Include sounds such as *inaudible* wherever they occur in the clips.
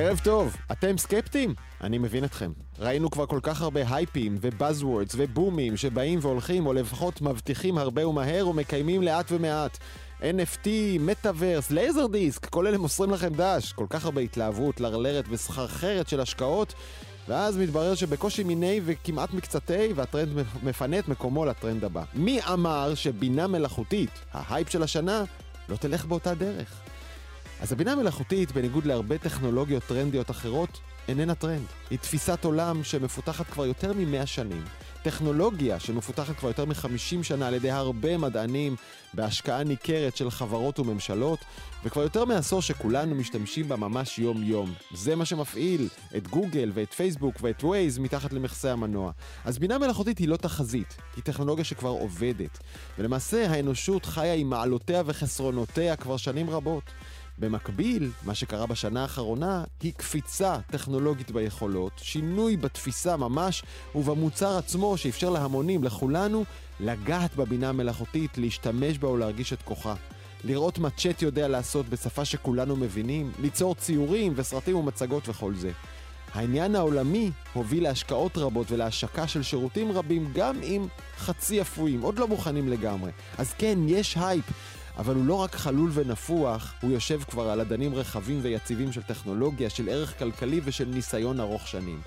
ערב טוב, אתם סקפטיים? אני מבין אתכם. ראינו כבר כל כך הרבה הייפים ו buzzwords ובומים שבאים והולכים, או לפחות מבטיחים הרבה ומהר ומקיימים לאט ומעט. NFT, מטאוורס, laser disc, כל אלה מוסרים לכם דש. כל כך הרבה התלהבות, לרלרת וסחרחרת של השקעות, ואז מתברר שבקושי מיני וכמעט מקצתי, והטרנד מפנה את מקומו לטרנד הבא. מי אמר שבינה מלאכותית, ההייפ של השנה, לא תלך באותה דרך? אז הבינה המלאכותית, בניגוד להרבה טכנולוגיות טרנדיות אחרות, איננה טרנד. היא תפיסת עולם שמפותחת כבר יותר מ-100 שנים. טכנולוגיה שמפותחת כבר יותר מ-50 שנה על ידי הרבה מדענים בהשקעה ניכרת של חברות וממשלות, וכבר יותר מעשור שכולנו משתמשים בה ממש יום-יום. זה מה שמפעיל את גוגל ואת פייסבוק ואת ווייז מתחת למכסה המנוע. אז בינה מלאכותית היא לא תחזית, היא טכנולוגיה שכבר עובדת. ולמעשה האנושות חיה עם מעלותיה וחסרונותיה כבר שנים רבות. במקביל, מה שקרה בשנה האחרונה היא קפיצה טכנולוגית ביכולות, שינוי בתפיסה ממש ובמוצר עצמו שאפשר להמונים, לכולנו, לגעת בבינה המלאכותית, להשתמש בה ולהרגיש את כוחה. לראות מה צ'אט יודע לעשות בשפה שכולנו מבינים, ליצור ציורים וסרטים ומצגות וכל זה. העניין העולמי הוביל להשקעות רבות ולהשקה של שירותים רבים גם אם חצי אפויים, עוד לא מוכנים לגמרי. אז כן, יש הייפ, אבל הוא לא רק חלול ונפוח, הוא יושב כבר על אדנים רחבים ויציבים של טכנולוגיה, של ערך כלכלי ושל ניסיון ארוך שנים.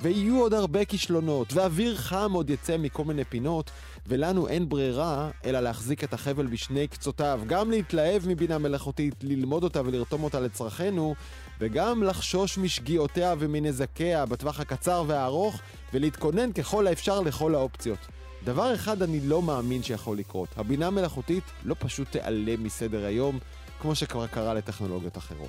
ויהיו עוד הרבה כישלונות, ואוויר חם עוד יצא מכל מיני פינות, ולנו אין ברירה אלא להחזיק את החבל בשני קצותיו, גם להתלהב מבינה מלאכותית, ללמוד אותה ולרתום אותה לצרכינו, וגם לחשוש משגיאותיה ומנזקיה בטווח הקצר והארוך, ולהתכונן ככל האפשר לכל האופציות. דבר אחד אני לא מאמין שיכול לקרות, הבינה המלאכותית לא פשוט תיעלם מסדר היום, כמו שכבר קרה לטכנולוגיות אחרות.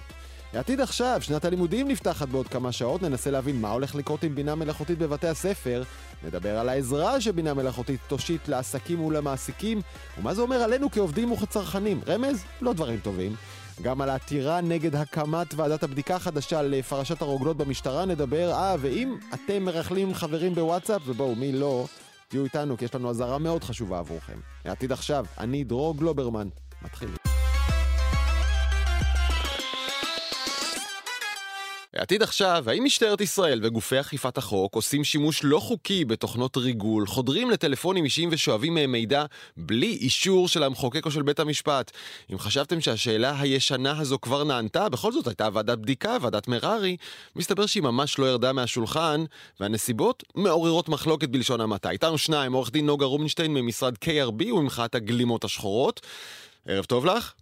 העתיד עכשיו, שנת הלימודים נפתחת בעוד כמה שעות, ננסה להבין מה הולך לקרות עם בינה מלאכותית בבתי הספר, נדבר על העזרה שבינה מלאכותית תושיט לעסקים ולמעסיקים, ומה זה אומר עלינו כעובדים וכצרכנים. רמז? לא דברים טובים. גם על העתירה נגד הקמת ועדת הבדיקה החדשה לפרשת הרוגלות במשטרה נדבר, אה, ואם אתם מרכלים חברים בוואטסאפ, ובואו, מי לא, תהיו איתנו כי יש לנו אזהרה מאוד חשובה עבורכם. העתיד עכשיו, אני דרור גלוברמן. מתחילים. עתיד עכשיו, האם משטרת ישראל וגופי אכיפת החוק עושים שימוש לא חוקי בתוכנות ריגול, חודרים לטלפונים אישיים ושואבים מהם מידע בלי אישור של המחוקק או של בית המשפט? אם חשבתם שהשאלה הישנה הזו כבר נענתה, בכל זאת הייתה ועדת בדיקה, ועדת מררי, מסתבר שהיא ממש לא ירדה מהשולחן, והנסיבות מעוררות מחלוקת בלשון המעטה. איתנו שניים, עורך דין נוגה רובינשטיין ממשרד KRB וממחאת הגלימות השחורות. ערב טוב לך.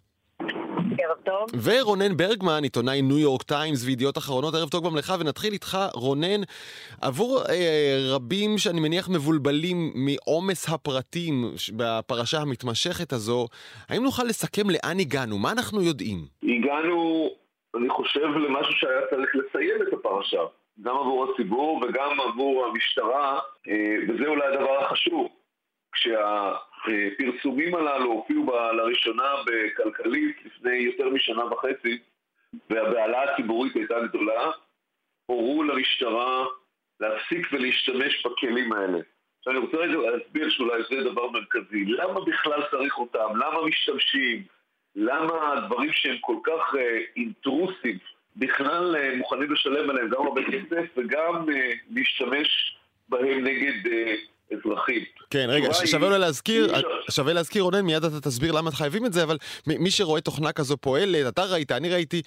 ערב טוב. ורונן ברגמן, עיתונאי ניו יורק טיימס וידיעות אחרונות, ערב טוב גם לך, ונתחיל איתך, רונן. עבור אה, רבים שאני מניח מבולבלים מעומס הפרטים בפרשה המתמשכת הזו, האם נוכל לסכם לאן הגענו? מה אנחנו יודעים? הגענו, אני חושב, למשהו שהיה צריך לסיים את הפרשה. גם עבור הציבור וגם עבור המשטרה, אה, וזה אולי הדבר החשוב. כשהפרסומים הללו הופיעו לראשונה בכלכלית לפני יותר משנה וחצי והבהלה הציבורית הייתה גדולה, הורו למשטרה להפסיק ולהשתמש בכלים האלה. עכשיו אני רוצה רגע להסביר שאולי זה דבר מרכזי. למה בכלל צריך אותם? למה משתמשים? למה הדברים שהם כל כך אינטרוסיב בכלל uh, מוכנים לשלם עליהם גם הרבה כסף וגם uh, להשתמש בהם נגד uh, אזרחים. כן, רגע, שווה אולי להזכיר, שווה להזכיר רונן, מיד אתה תסביר למה חייבים את זה, אבל מי שרואה תוכנה כזו פועלת, אתה ראית, אני ראיתי,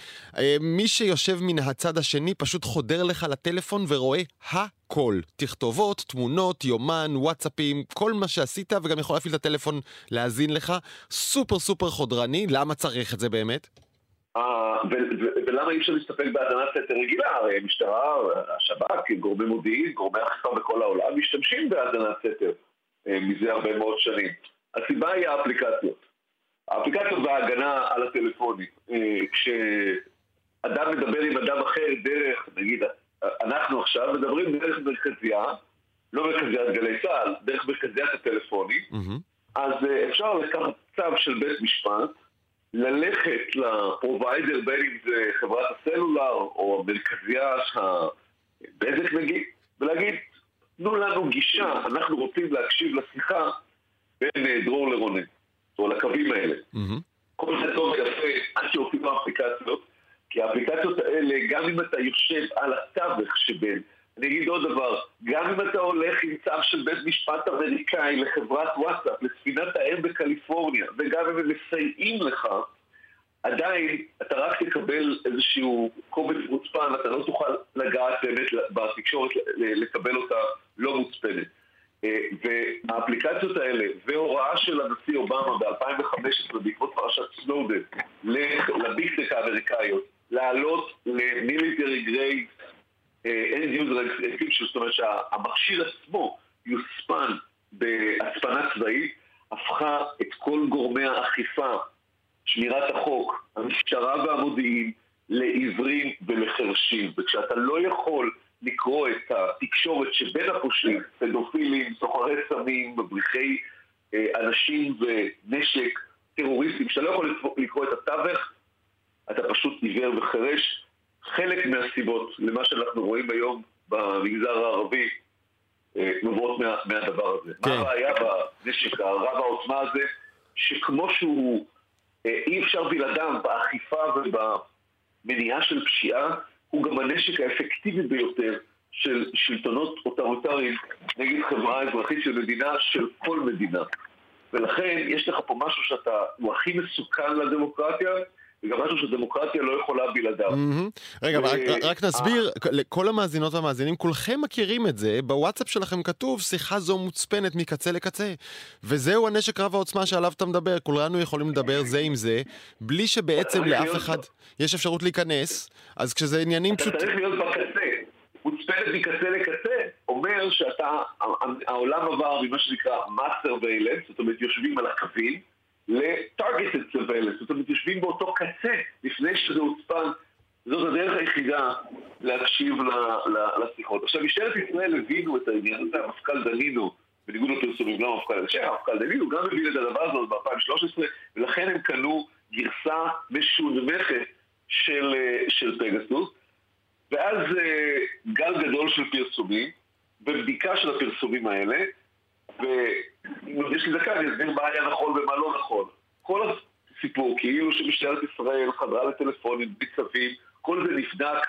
מי שיושב מן הצד השני פשוט חודר לך לטלפון ורואה הכל. תכתובות, תמונות, יומן, וואטסאפים, כל מה שעשית, וגם יכול להפעיל את הטלפון להאזין לך. סופר סופר חודרני, למה צריך את זה באמת? ולמה אי אפשר להסתפק בהאזנת סתר רגילה? הרי המשטרה, השב"כ, גורמי מודיעין, גורמי אכיפה בכל העולם משתמשים בהאזנת סתר מזה הרבה מאוד שנים. הסיבה היא האפליקציות. האפליקציות וההגנה על הטלפונים. כשאדם מדבר עם אדם אחר דרך, נגיד, אנחנו עכשיו מדברים דרך מרכזייה, לא מרכזיית גלי צה"ל, דרך מרכזיית הטלפונים, אז אפשר לקחת צו של בית משפט ללכת לפרוביידר, בין אם זה חברת הסלולר או המרכזייה, הבזק נגיד, ולהגיד, תנו לנו גישה, אנחנו רוצים להקשיב לשיחה בין דרור לרונן, או לקווים האלה. Mm-hmm. כל זה טוב ויפה, עד שהופיעו האפליקציות, כי האפליקציות האלה, גם אם אתה יושב על התווך שבין, אני אגיד עוד דבר, גם אם אתה הולך עם צו של בית משפט אמריקאי לחברת וואטסאפ, לספינת האם בקליפורניה, וגם אם הם מסייעים לך, עדיין אתה רק תקבל איזשהו קובץ מוצפן, אתה לא תוכל לגעת באמת בתקשורת, לקבל אותה לא מוצפנת. אה, והאפליקציות האלה, והוראה של הנשיא אובמה ב-2015 בעקבות פרשת סנודן לביגטק האמריקאיות, לעלות ל military grade end user encryption, זאת אומרת שהמכשיר עצמו יוצפן בהצפנה צבאית, הפכה את כל גורמי האכיפה, שמירת החוק, המשטרה והמודיעין, לעיוורים ולחרשים. וכשאתה לא יכול לקרוא את התקשורת שבין הפושעים, פדופילים, סוחרי סמים, מבריחי אה, אנשים ונשק, טרוריסטים, שאתה לא יכול לקרוא את התווך, אתה פשוט עיוור וחירש. למה שאנחנו רואים היום במגזר הערבי אה, נובעות מה, מהדבר הזה. כן. מה הבעיה בנשק הרב העוצמה הזה, שכמו שהוא אה, אי אפשר בלעדיו באכיפה ובמניעה של פשיעה, הוא גם הנשק האפקטיבי ביותר של שלטונות אוטוריטריים נגד חברה אזרחית של מדינה, של כל מדינה. ולכן יש לך פה משהו שאתה, הוא הכי מסוכן לדמוקרטיה, שדמוקרטיה לא יכולה בלעדיו. רגע, רק נסביר, לכל המאזינות והמאזינים, כולכם מכירים את זה, בוואטסאפ שלכם כתוב, שיחה זו מוצפנת מקצה לקצה. וזהו הנשק רב העוצמה שעליו אתה מדבר, כולנו יכולים לדבר זה עם זה, בלי שבעצם לאף אחד יש אפשרות להיכנס, אז כשזה עניינים פשוט... אתה צריך להיות בקצה. מוצפנת מקצה לקצה, אומר שאתה, העולם עבר ממה שנקרא master valence, זאת אומרת יושבים על הקווים, ל-targeted surveillance, זאת אומרת, יושבים באותו קצה לפני שזה הוצפן. זאת הדרך היחידה להקשיב לשיחות. עכשיו, משטרת ישראל הבינו את העניין הזה, המפכ"ל דנינו, בניגוד לפרסומים, לא המפכ"ל, אלא המפכ"ל דנינו גם הבין את הדבר הזה ב-2013, ולכן הם קנו גרסה משונמכת של, של פגסוס, ואז אה, גל גדול של פרסומים, בבדיקה של הפרסומים האלה, ואם יש לי דקה אני אסביר מה היה נכון ומה לא נכון. כל הסיפור, כאילו שמשטרת ישראל חדרה לטלפונים בלי צווים, כל זה נבדק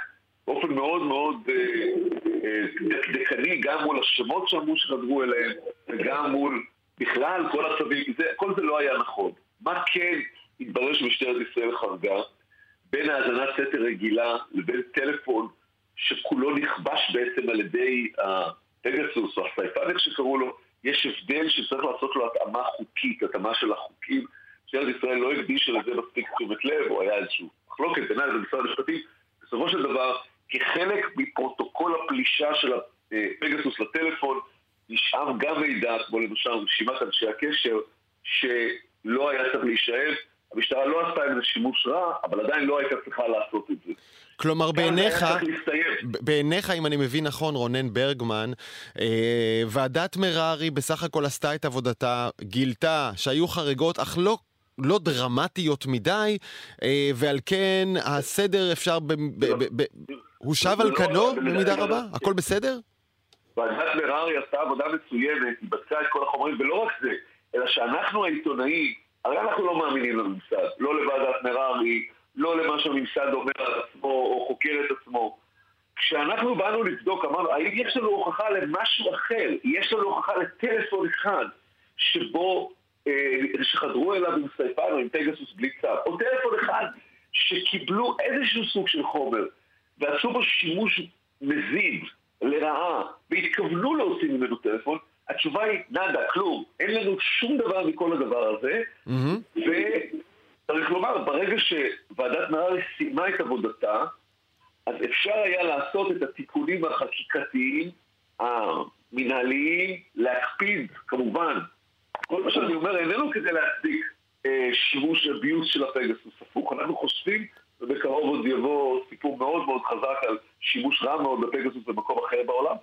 באופן מאוד מאוד אה, אה, דקדקני, גם מול השמות שאמרו שחדרו אליהם, וגם מול בכלל כל הצווים, כל זה לא היה נכון. מה כן התברר שמשטרת ישראל חרגה? בין האזנת סתר רגילה לבין טלפון שכולו נכבש בעצם על ידי הפגסוס או הסייפן, שקראו לו, יש הבדל שצריך לעשות לו התאמה חוקית, התאמה של החוקים. משטרת ישראל לא הקדישה לזה מספיק תשומת לב, או היה איזושהי מחלוקת בינה לבין משרד המשפטים. בסופו של דבר, כחלק מפרוטוקול הפלישה של הפגסוס לטלפון, נשאר גם מידע, כמו למשל רשימת אנשי הקשר, שלא היה צריך להישאר. המשטרה לא עשתה עם זה שימוש רע, אבל עדיין לא הייתה צריכה לעשות את זה. כלומר, בעיניך, בעיניך, אם אני מבין נכון, רונן ברגמן, אה, ועדת מררי בסך הכל עשתה את עבודתה, גילתה שהיו חריגות, אך לא לא דרמטיות מדי, אה, ועל כן הסדר אפשר, ב, ב, ב, ב, הוא שב על לא- כנו במידה רבה? הכל בסדר? ועדת מררי עשתה עבודה מצוינת, היא בדקה את כל החומרים, ולא רק זה, אלא שאנחנו העיתונאים, הרי אנחנו לא מאמינים לממסד, לא לוועדת מררי, לא למה שהממסד אומר על עצמו או חוקר את עצמו. כשאנחנו באנו לבדוק, אמרנו, האם יש לנו הוכחה למשהו אחר? יש לנו הוכחה לטלפון אחד שבו, אה, שחדרו אליו עם סייפן או עם פגסוס בלי צו, או טלפון אחד שקיבלו איזשהו סוג של חומר ועשו בו שימוש מזיד, לרעה, והתכוונו להוציא ממנו טלפון, התשובה היא נאדה, כלום. אין לנו שום דבר מכל הדבר הזה, mm-hmm. צריך לומר, ברגע שוועדת נהרי סיימה את עבודתה, אז אפשר היה לעשות את התיקונים החקיקתיים, המנהליים, להקפיד, כמובן. כל מה שאני אומר איננו כדי להצדיק אה, שימוש אביוס של הפגסוס, הפוך. אנחנו חושבים, ובקרוב עוד יבוא סיפור מאוד מאוד חזק על שימוש רע מאוד בפגסוס במקום אחר בעולם,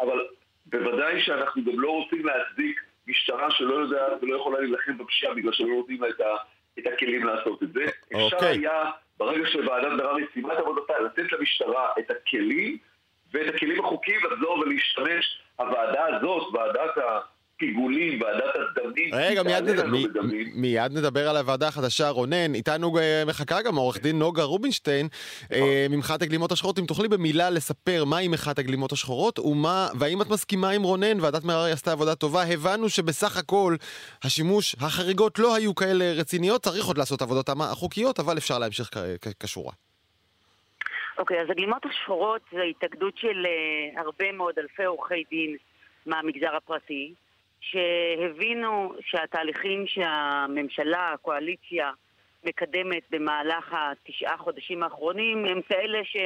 אבל בוודאי שאנחנו גם לא רוצים להצדיק משטרה שלא יודעת ולא יכולה להילחם בפשיעה בגלל שלא נותנים לה את ה... את הכלים לעשות את זה. Okay. אפשר אוקיי. היה, ברגע שוועדת דררי סיימה את עבודתה, לתת למשטרה את הכלים ואת הכלים החוקיים לחזור ולהשתמש. הוועדה הזאת, ועדת פיגולים, ועדת הדמים. רגע, מיד, נד... מ... מיד נדבר על הוועדה החדשה. רונן, איתנו אה, מחכה גם עורך דין נוגה רובינשטיין אה, ממחאת הגלימות השחורות. אם תוכלי במילה לספר מהי מחאת הגלימות השחורות, ומה, והאם את מסכימה עם רונן, ועדת מררי עשתה עבודה טובה. הבנו שבסך הכל השימוש, החריגות לא היו כאלה רציניות, צריך עוד לעשות עבודות החוקיות, אבל אפשר להמשיך כשורה. אוקיי, okay, אז הגלימות השחורות זה התאגדות של uh, הרבה מאוד אלפי עורכי דין מהמגזר הפרטי, שהבינו שהתהליכים שהממשלה, הקואליציה, מקדמת במהלך התשעה חודשים האחרונים הם כאלה ש...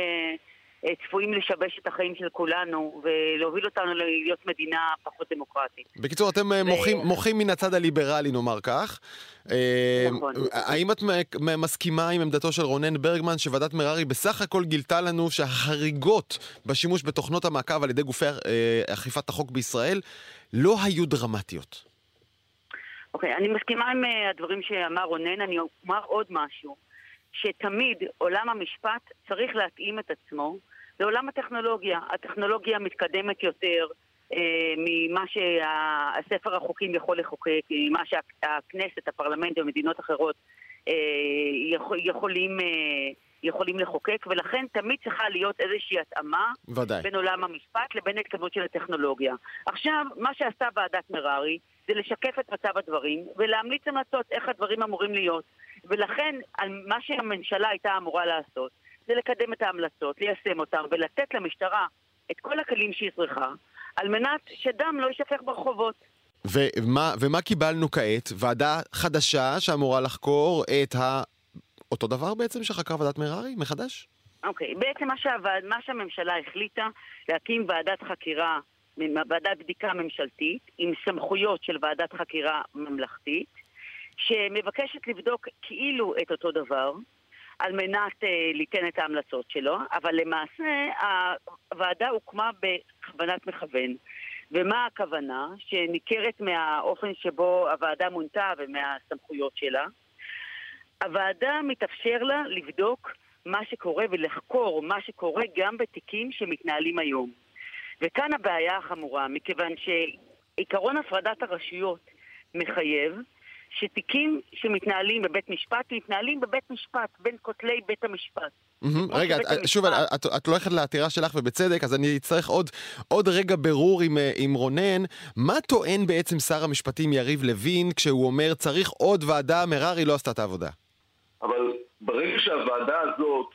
אה, צפויים לשבש את החיים של כולנו ולהוביל אותנו להיות מדינה פחות דמוקרטית. בקיצור, אתם אה, ו... מוחים, מוחים מן הצד הליברלי, נאמר כך. אה, נכון. האם את מסכימה עם עמדתו של רונן ברגמן שוועדת מררי בסך הכל גילתה לנו שהחריגות בשימוש בתוכנות המעקב על ידי גופי אכיפת החוק בישראל לא היו דרמטיות? אוקיי, אני מסכימה עם הדברים שאמר רונן, אני אומר עוד משהו. שתמיד עולם המשפט צריך להתאים את עצמו לעולם הטכנולוגיה. הטכנולוגיה מתקדמת יותר אה, ממה שהספר החוקים יכול לחוקק, ממה שהכנסת, הפרלמנט ומדינות אחרות אה, יכול, יכולים... אה, יכולים לחוקק, ולכן תמיד צריכה להיות איזושהי התאמה ודאי. בין עולם המשפט לבין ההתקדמות של הטכנולוגיה. עכשיו, מה שעשתה ועדת מררי זה לשקף את מצב הדברים ולהמליץ המלצות איך הדברים אמורים להיות. ולכן, מה שהממשלה הייתה אמורה לעשות זה לקדם את ההמלצות, ליישם אותן ולתת למשטרה את כל הכלים שהיא צריכה על מנת שדם לא יישפך ברחובות. ומה, ומה קיבלנו כעת? ועדה חדשה שאמורה לחקור את ה... אותו דבר בעצם שחקרה ועדת מררי מחדש? אוקיי, okay. בעצם מה, שהוועד, מה שהממשלה החליטה, להקים ועדת חקירה, ועדת בדיקה ממשלתית, עם סמכויות של ועדת חקירה ממלכתית, שמבקשת לבדוק כאילו את אותו דבר, על מנת uh, ליתן את ההמלצות שלו, אבל למעשה הוועדה הוקמה בכוונת מכוון. ומה הכוונה? שניכרת מהאופן שבו הוועדה מונתה ומהסמכויות שלה. הוועדה מתאפשר לה לבדוק מה שקורה ולחקור מה שקורה גם בתיקים שמתנהלים היום. וכאן הבעיה החמורה, מכיוון שעיקרון הפרדת הרשויות מחייב שתיקים שמתנהלים בבית משפט, מתנהלים בבית משפט, בין כותלי בית המשפט. רגע, שוב, את הולכת לעתירה שלך ובצדק, אז אני אצטרך עוד רגע ברור אה, עם רונן. מה טוען בעצם שר המשפטים יריב לוין כשהוא אומר צריך עוד ועדה, מררי לא עשתה את העבודה? אבל ברגע שהוועדה הזאת,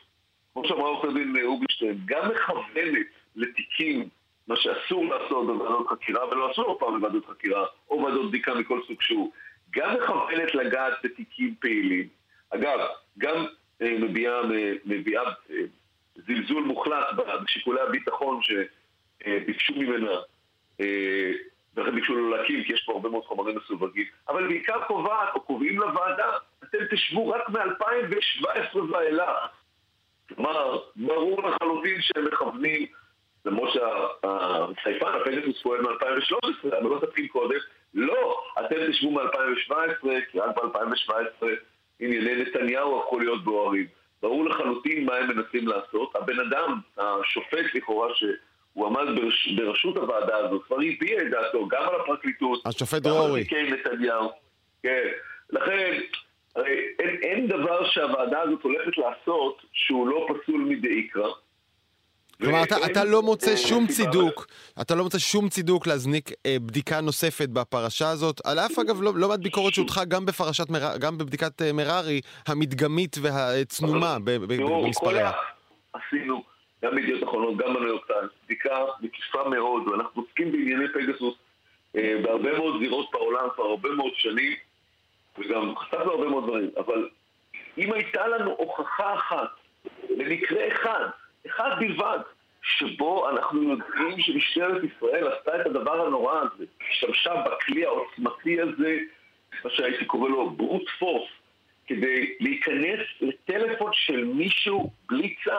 כמו שאמרה עורכת דין אובינשטיין, גם מכוונת לתיקים, מה שאסור לעשות בוועדות חקירה, ולא אסור פעם בוועדות חקירה, או ועדות בדיקה מכל סוג שהוא, גם מכוונת לגעת בתיקים פעילים. אגב, גם אה, מביעה, מביעה אה, זלזול מוחלט בשיקולי הביטחון שביקשו ממנה, אה, ולכן ביקשו לא להקים, כי יש פה הרבה מאוד חומרים מסווגים, אבל בעיקר קובעת, או קובעים לוועדה, אתם תשבו רק מ-2017 ואילך. כלומר, ברור לחלוטין שהם מכוונים, למרות שהסייפן, הפגסוס פועל מ-2013, אבל לא תתחיל קודם, לא, אתם תשבו מ-2017, כי רק ב-2017 ענייני נתניהו הפכו להיות בוערים. ברור לחלוטין מה הם מנסים לעשות. הבן אדם, השופט לכאורה, שהוא עמד ברש, בראשות הוועדה הזאת, כבר הביע את דעתו גם על הפרקליטות, השופט דרורי. על נתניהו. כן. לכן, הרי אין, אין דבר שהוועדה הזאת הולכת לעשות שהוא לא פסול מדאיקרא. כלומר, אתה, אתה לא מוצא שום צידוק, אתה לא מוצא שום צידוק להזניק אה, בדיקה נוספת בפרשה הזאת, על אף אגב לא, לא מעט ביקורת שהודחה גם בפרשת, מר... גם בבדיקת אה, מררי, המדגמית והצנומה במספריה. עשינו, גם בידיעות אחרונות, גם בניו יורק בדיקה מקיפה מאוד, ואנחנו עוסקים בענייני פגסוס אה, בהרבה מאוד זירות בעולם כבר הרבה מאוד שנים, וגם חשפנו הרבה מאוד דברים, אבל אם הייתה לנו הוכחה אחת, במקרה אחד, אחד בלבד, שבו אנחנו יודעים שמשטרת ישראל עשתה את הדבר הנורא הזה, השתמשה בכלי העוצמתי הזה, מה שהייתי קורא לו ברוט פורס, כדי להיכנס לטלפון של מישהו בלי צו.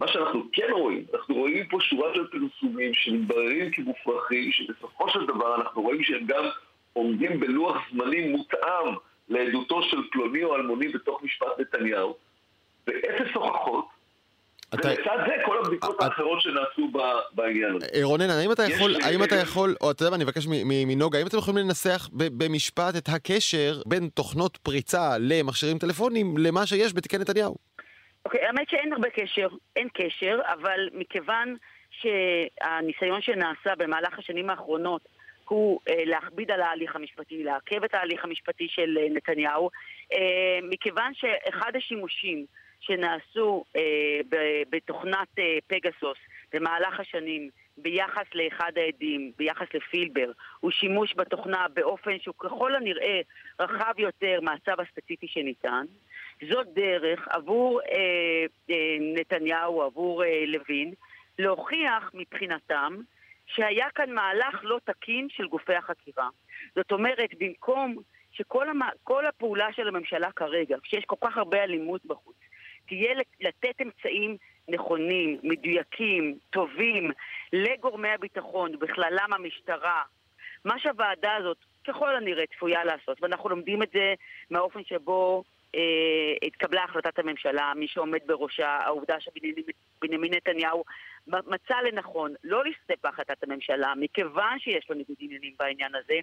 מה שאנחנו כן רואים, אנחנו רואים פה שורה של פרסומים שמתבררים כמופרכים, שבסופו של דבר אנחנו רואים שהם גם עומדים בלוח זמנים מותאם לעדותו של פלוני או אלמוני בתוך משפט נתניהו, ואפס הוכחות אתה... ולצד זה כל הבדיקות את... האחרות שנעשו בעניין הזה. רונן, האם אתה יכול, האם אתה יכול, או אתה יודע מה, אני מבקש מנוגה, האם אתם יכולים לנסח במשפט את הקשר בין תוכנות פריצה למכשירים טלפונים למה שיש בתיקי נתניהו? אוקיי, האמת שאין הרבה קשר, אין קשר, אבל מכיוון שהניסיון שנעשה במהלך השנים האחרונות הוא אה, להכביד על ההליך המשפטי, לעכב את ההליך המשפטי של אה, נתניהו, אה, מכיוון שאחד השימושים שנעשו אה, בתוכנת אה, פגסוס במהלך השנים ביחס לאחד העדים, ביחס לפילבר, הוא שימוש בתוכנה באופן שהוא ככל הנראה רחב יותר מהצו הספציפי שניתן. זאת דרך עבור אה, אה, נתניהו, עבור אה, לוין, להוכיח מבחינתם שהיה כאן מהלך לא תקין של גופי החקירה. זאת אומרת, במקום שכל המ... הפעולה של הממשלה כרגע, כשיש כל כך הרבה אלימות בחוץ, תהיה לתת אמצעים נכונים, מדויקים, טובים, לגורמי הביטחון, בכללם המשטרה, מה שהוועדה הזאת ככל הנראה צפויה לעשות, ואנחנו לומדים את זה מהאופן שבו אה, התקבלה החלטת הממשלה, מי שעומד בראשה, העובדה שבנימין נתניהו מצא לנכון לא להסתפק בהחלטת הממשלה, מכיוון שיש לו ניגוד עניינים בעניין הזה,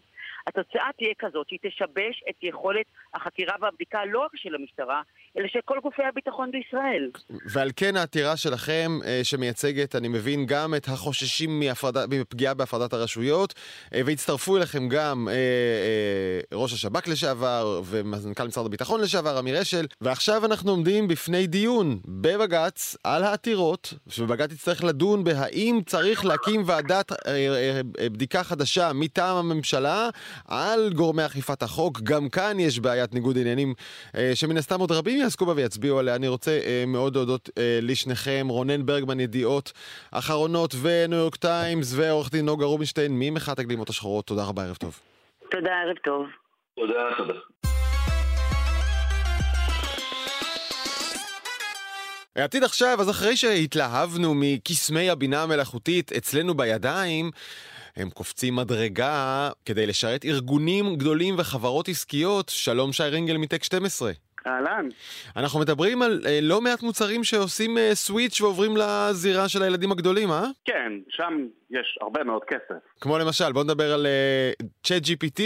התוצאה תהיה כזאת שהיא תשבש את יכולת החקירה והבדיקה לא רק של המשטרה, אלא של כל גופי הביטחון בישראל. ועל כן העתירה שלכם, אה, שמייצגת, אני מבין, גם את החוששים מפגיעה בהפרדת הרשויות, אה, והצטרפו אליכם גם אה, ראש השב"כ לשעבר ומנכ"ל משרד הביטחון לשעבר, אמיר אשל, ועכשיו אנחנו עומדים בפני דיון בבג"ץ על העתירות, שבג"ץ יצטרך לדון בהאם צריך להקים ועדת בדיקה חדשה מטעם הממשלה על גורמי אכיפת החוק. גם כאן יש בעיית ניגוד עניינים שמן הסתם עוד רבים יעסקו בה ויצביעו עליה. אני רוצה אה, מאוד להודות אה, לשניכם, רונן ברגמן, ידיעות אחרונות וניו יורק טיימס, ועורך דין נוגה רובינשטיין ממחאת הגלימות השחורות. תודה רבה, ערב טוב. תודה, ערב טוב. תודה, תודה. העתיד עכשיו, אז אחרי שהתלהבנו מקסמי הבינה המלאכותית אצלנו בידיים, הם קופצים מדרגה כדי לשרת ארגונים גדולים וחברות עסקיות. שלום שי רינגל מטק 12. אהלן. אנחנו מדברים על אה, לא מעט מוצרים שעושים אה, סוויץ' ועוברים לזירה של הילדים הגדולים, אה? כן, שם יש הרבה מאוד כסף. כמו למשל, בוא נדבר על אה, ChatGPT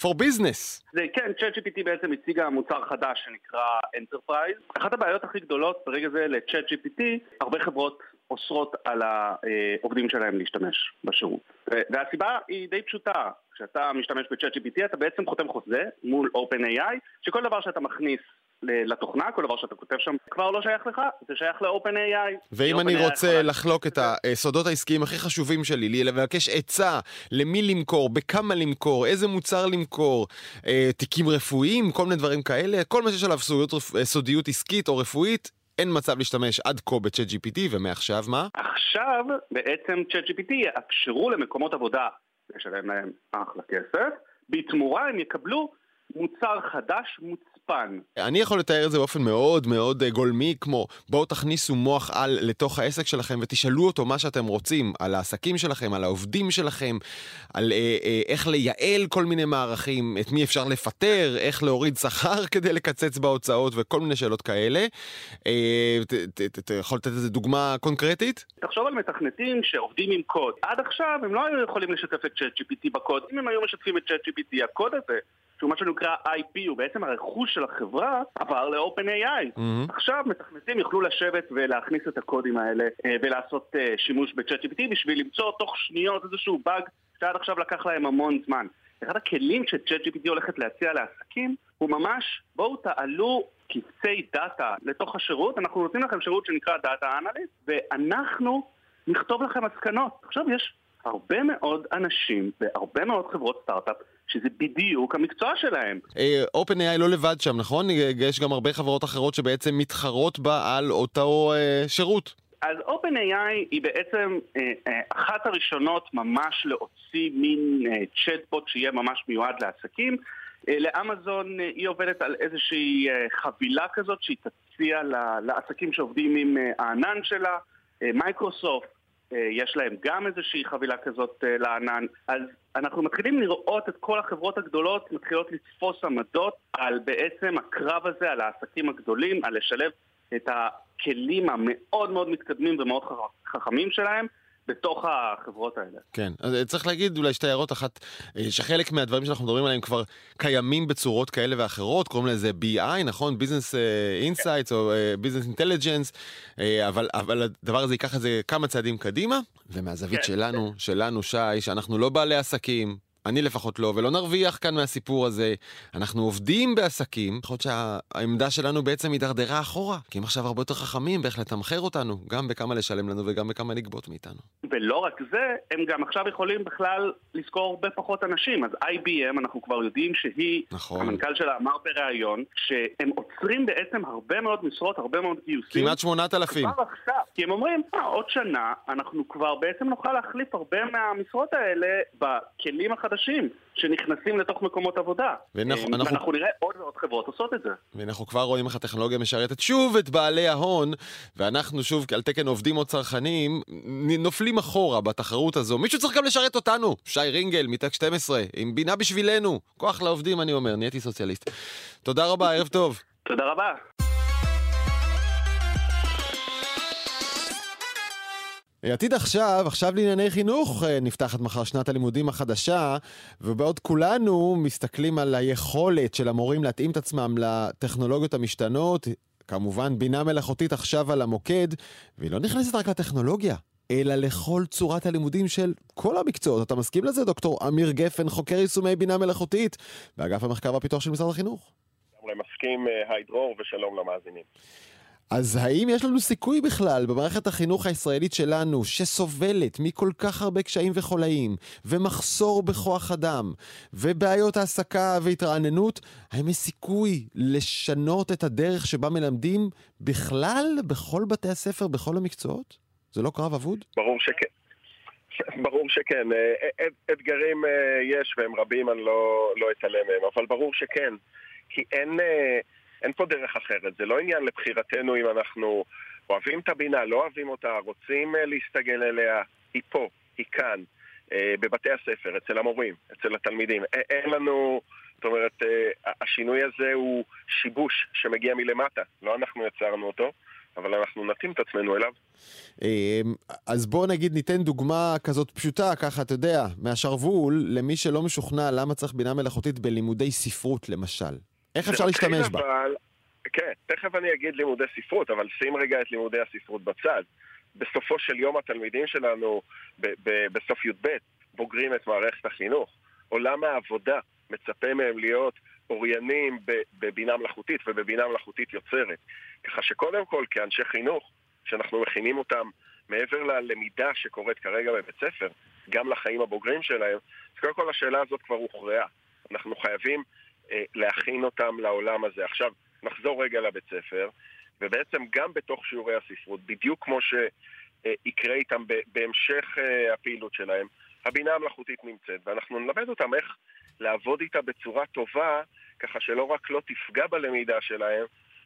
for business. זה, כן, ChatGPT בעצם הציגה מוצר חדש שנקרא Enterprise. אחת הבעיות הכי גדולות ברגע זה ל-ChatGPT, הרבה חברות אוסרות על העובדים שלהם להשתמש בשירות. והסיבה היא די פשוטה, כשאתה משתמש ב-ChatGPT אתה בעצם חותם חוזה מול OpenAI, שכל דבר שאתה מכניס לתוכנה, כל דבר שאתה כותב שם כבר לא שייך לך, זה שייך ל-OpenAI. ואם אני רוצה. לחלוק את הסודות העסקיים הכי חשובים שלי, לי לבקש עצה למי למכור, בכמה למכור, איזה מוצר למכור, אה, תיקים רפואיים, כל מיני דברים כאלה, כל מה שיש עליו סודיות, סודיות עסקית או רפואית, אין מצב להשתמש עד כה ב-chat GPT, ומעכשיו מה? עכשיו בעצם chat GPT יאפשרו למקומות עבודה לשלם להם אחלה כסף, בתמורה הם יקבלו מוצר חדש, מוצר חוצפן. אני יכול לתאר את זה באופן מאוד מאוד אה, גולמי, כמו בואו תכניסו מוח על לתוך העסק שלכם ותשאלו אותו מה שאתם רוצים, על העסקים שלכם, על העובדים שלכם, על אה, אה, איך לייעל כל מיני מערכים, את מי אפשר לפטר, איך להוריד שכר *laughs* כדי לקצץ בהוצאות וכל מיני שאלות כאלה. אה, אתה יכול לתת איזה דוגמה קונקרטית? תחשוב על מתכנתים שעובדים עם קוד. עד עכשיו הם לא היו יכולים לשתף את ChatGPT בקוד. אם הם היו משתפים את ChatGPT, הקוד הזה שהוא מה שנקרא IP, הוא בעצם הרכוש של החברה, עבר ל-OpenAI. Mm-hmm. עכשיו מתכנתים יוכלו לשבת ולהכניס את הקודים האלה אה, ולעשות אה, שימוש ב-ChatGPT בשביל למצוא תוך שניות איזשהו באג שעד עכשיו לקח להם המון זמן. אחד הכלים ש-ChatGPT הולכת להציע לעסקים הוא ממש, בואו תעלו קבצי דאטה לתוך השירות, אנחנו נותנים לכם שירות שנקרא data analyst, ואנחנו נכתוב לכם מסקנות. עכשיו יש הרבה מאוד אנשים והרבה מאוד חברות סטארט-אפ שזה בדיוק המקצוע שלהם. OpenAI אה, לא לבד שם, נכון? יש גם הרבה חברות אחרות שבעצם מתחרות בה על אותו uh, שירות. אז OpenAI היא בעצם אה, אה, אחת הראשונות ממש להוציא מין אה, צ'טבוט שיהיה ממש מיועד לעסקים. אה, לאמזון אה, היא עובדת על איזושהי אה, חבילה כזאת שהיא תציע לעסקים שעובדים עם אה, הענן שלה. אה, מייקרוסופט אה, יש להם גם איזושהי חבילה כזאת אה, לענן. אז אנחנו מתחילים לראות את כל החברות הגדולות מתחילות לתפוס עמדות על בעצם הקרב הזה, על העסקים הגדולים, על לשלב את הכלים המאוד מאוד מתקדמים ומאוד חכמים שלהם בתוך החברות האלה. כן, אז אה, צריך להגיד אולי שתי הערות, אחת, אה, שחלק מהדברים שאנחנו מדברים עליהם כבר קיימים בצורות כאלה ואחרות, קוראים לזה BI, נכון? Business אה, Insights או Business Intelligence, אבל, אבל הדבר הזה ייקח את זה כמה צעדים קדימה, ומהזווית כן, שלנו, כן. שלנו, שי, שאנחנו לא בעלי עסקים, אני לפחות לא, ולא נרוויח כאן מהסיפור הזה. אנחנו עובדים בעסקים, יכול להיות שהעמדה שלנו בעצם הידרדרה אחורה, כי הם עכשיו הרבה יותר חכמים באיך לתמחר אותנו, גם בכמה לשלם לנו וגם בכמה לגבות מאיתנו. ולא רק זה, הם גם עכשיו יכולים בכלל לזכור הרבה פחות אנשים. אז IBM, אנחנו כבר יודעים שהיא, נכון. המנכ"ל שלה אמר בריאיון, שהם עוצרים בעצם הרבה מאוד משרות, הרבה מאוד גיוסים. כמעט 8,000. כבר עכשיו. כי הם אומרים, אה, עוד שנה, אנחנו כבר בעצם נוכל להחליף הרבה מהמשרות האלה בכלים החדשים. חדשים שנכנסים לתוך מקומות עבודה. ואנחנו, ואנחנו אנחנו נראה עוד ועוד חברות עושות את זה. ואנחנו כבר רואים איך הטכנולוגיה משרתת שוב את בעלי ההון, ואנחנו שוב, על תקן עובדים או צרכנים, נופלים אחורה בתחרות הזו. מישהו צריך גם לשרת אותנו. שי רינגל, מטק 12, עם בינה בשבילנו. כוח לעובדים, אני אומר, נהייתי סוציאליסט. תודה רבה, ערב טוב. תודה רבה. עתיד עכשיו, עכשיו לענייני חינוך, אה, נפתחת מחר שנת הלימודים החדשה, ובעוד כולנו מסתכלים על היכולת של המורים להתאים את עצמם לטכנולוגיות המשתנות, כמובן בינה מלאכותית עכשיו על המוקד, והיא לא נכנסת רק לטכנולוגיה, אלא לכל צורת הלימודים של כל המקצועות. אתה מסכים לזה, דוקטור אמיר גפן, חוקר יישומי בינה מלאכותית, באגף המחקר והפיתוח של משרד החינוך? מסכים, אה, היי דרור, ושלום למאזינים. אז האם יש לנו סיכוי בכלל במערכת החינוך הישראלית שלנו, שסובלת מכל כך הרבה קשיים וחולאים, ומחסור בכוח אדם, ובעיות העסקה והתרעננות, האם יש סיכוי לשנות את הדרך שבה מלמדים בכלל, בכל בתי הספר, בכל המקצועות? זה לא קרב אבוד? ברור שכן. *laughs* ברור שכן. אה, אתגרים אה, יש והם רבים, אני לא, לא אתעלם מהם, אבל ברור שכן. כי אין... אין פה דרך אחרת, זה לא עניין לבחירתנו אם אנחנו אוהבים את הבינה, לא אוהבים אותה, רוצים אה, להסתגל אליה, היא פה, היא כאן, אה, בבתי הספר, אצל המורים, אצל התלמידים. אין לנו, זאת אומרת, אה, השינוי הזה הוא שיבוש שמגיע מלמטה, לא אנחנו יצרנו אותו. אבל אנחנו נתאים את עצמנו אליו. אז בואו נגיד ניתן דוגמה כזאת פשוטה, ככה אתה יודע, מהשרוול, למי שלא משוכנע למה צריך בינה מלאכותית בלימודי ספרות למשל. איך אפשר להשתמש בה? אבל, כן, תכף אני אגיד לימודי ספרות, אבל שים רגע את לימודי הספרות בצד. בסופו של יום התלמידים שלנו, ב- ב- בסוף י"ב, בוגרים את מערכת החינוך. עולם העבודה מצפה מהם להיות אוריינים בבינה מלאכותית ובבינה מלאכותית יוצרת. ככה שקודם כל, כאנשי חינוך, שאנחנו מכינים אותם מעבר ללמידה שקורית כרגע בבית ספר, גם לחיים הבוגרים שלהם, אז קודם כל השאלה הזאת כבר הוכרעה. אנחנו חייבים להכין אותם לעולם הזה. עכשיו, נחזור רגע לבית ספר, ובעצם גם בתוך שיעורי הספרות, בדיוק כמו שיקרה איתם בהמשך אה, הפעילות שלהם, הבינה המלאכותית נמצאת, ואנחנו נלמד אותם איך לעבוד איתה בצורה טובה, ככה שלא רק לא תפגע בלמידה שלהם,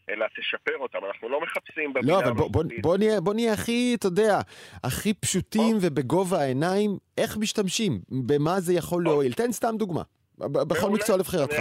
אלא תשפר אותם. אנחנו לא מחפשים בבינה לא, אבל בוא, בוא, בוא, נהיה, בוא נהיה הכי, אתה יודע, הכי פשוטים או. ובגובה העיניים, איך משתמשים, במה זה יכול להועיל. תן סתם דוגמה. בכל מקצוע לבחירתך.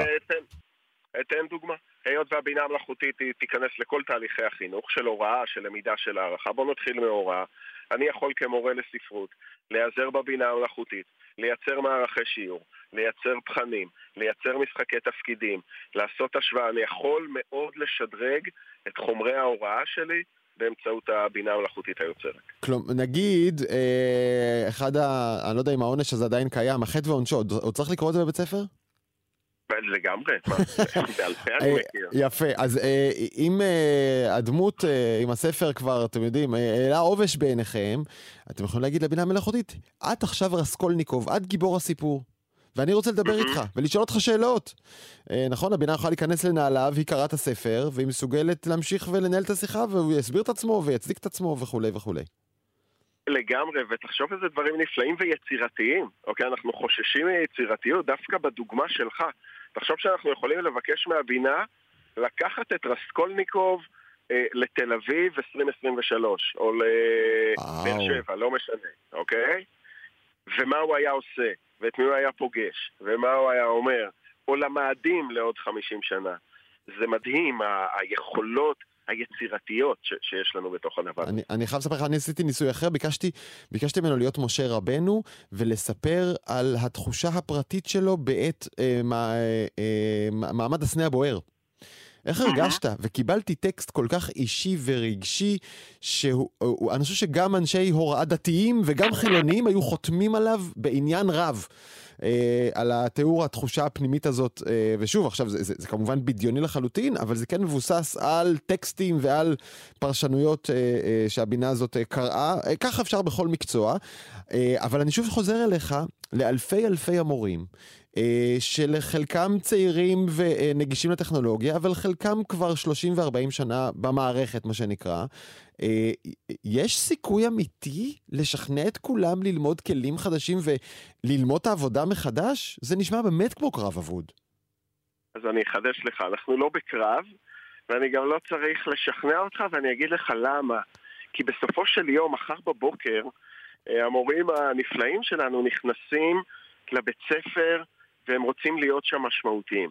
אתן דוגמה. היות והבינה המלאכותית היא תיכנס לכל תהליכי החינוך, של הוראה, של למידה, של הערכה. בואו נתחיל מהוראה. אני יכול כמורה לספרות להיעזר בבינה המלאכותית, לייצר מערכי שיעור, לייצר תכנים, לייצר משחקי תפקידים, לעשות השוואה. אני יכול מאוד לשדרג את חומרי ההוראה שלי באמצעות הבינה המלאכותית היוצרת. כלומר, נגיד, אה, אחד ה... אני לא יודע אם העונש הזה עדיין קיים, החטא ועונשו, עוד צריך לקרוא את זה בבית ספר? לגמרי, *laughs* בעל פה אני אה, מכיר. יפה, אז אה, אם אה, הדמות עם הספר כבר, אתם יודעים, העלה עובש בעיניכם, אתם יכולים להגיד לבינה מלאכותית, את עכשיו רסקולניקוב, את גיבור הסיפור. ואני רוצה לדבר איתך ולשאול אותך שאלות. אה, נכון, הבינה יכולה להיכנס לנעליו, היא קראה את הספר, והיא מסוגלת להמשיך ולנהל את השיחה, והוא יסביר את עצמו ויצדיק את עצמו וכולי וכולי. לגמרי, ותחשוב איזה דברים נפלאים ויצירתיים, אוקיי? אנחנו חוששים מיצירתיות דווקא בדוגמה שלך. תחשוב שאנחנו יכולים לבקש מהבינה לקחת את רסקולניקוב אה, לתל אביב 2023, או לבאר שבע, לא משנה, אוקיי? ומה הוא היה עושה, ואת מי הוא היה פוגש, ומה הוא היה אומר, או למאדים לעוד 50 שנה. זה מדהים, ה- היכולות היצירתיות ש, שיש לנו בתוך הדבר. אני, אני חייב לספר לך, אני עשיתי ניסוי אחר, ביקשתי, ביקשתי ממנו להיות משה רבנו ולספר על התחושה הפרטית שלו בעת אה, מה, אה, אה, מעמד הסנה הבוער. איך הרגשת? וקיבלתי טקסט כל כך אישי ורגשי, שאני חושב שגם אנשי הוראה דתיים וגם חילונים היו חותמים עליו בעניין רב. אה, על התיאור התחושה הפנימית הזאת, אה, ושוב, עכשיו זה, זה, זה כמובן בדיוני לחלוטין, אבל זה כן מבוסס על טקסטים ועל פרשנויות אה, אה, שהבינה הזאת אה, קראה, אה, ככה אפשר בכל מקצוע, אה, אבל אני שוב חוזר אליך, לאלפי אלפי המורים. אה, שלחלקם צעירים ונגישים לטכנולוגיה, אבל חלקם כבר 30 ו-40 שנה במערכת, מה שנקרא. אה, יש סיכוי אמיתי לשכנע את כולם ללמוד כלים חדשים וללמוד את העבודה מחדש? זה נשמע באמת כמו קרב אבוד. אז אני אחדש לך, אנחנו לא בקרב, ואני גם לא צריך לשכנע אותך, ואני אגיד לך למה. כי בסופו של יום, מחר בבוקר, אה, המורים הנפלאים שלנו נכנסים לבית ספר והם רוצים להיות שם משמעותיים.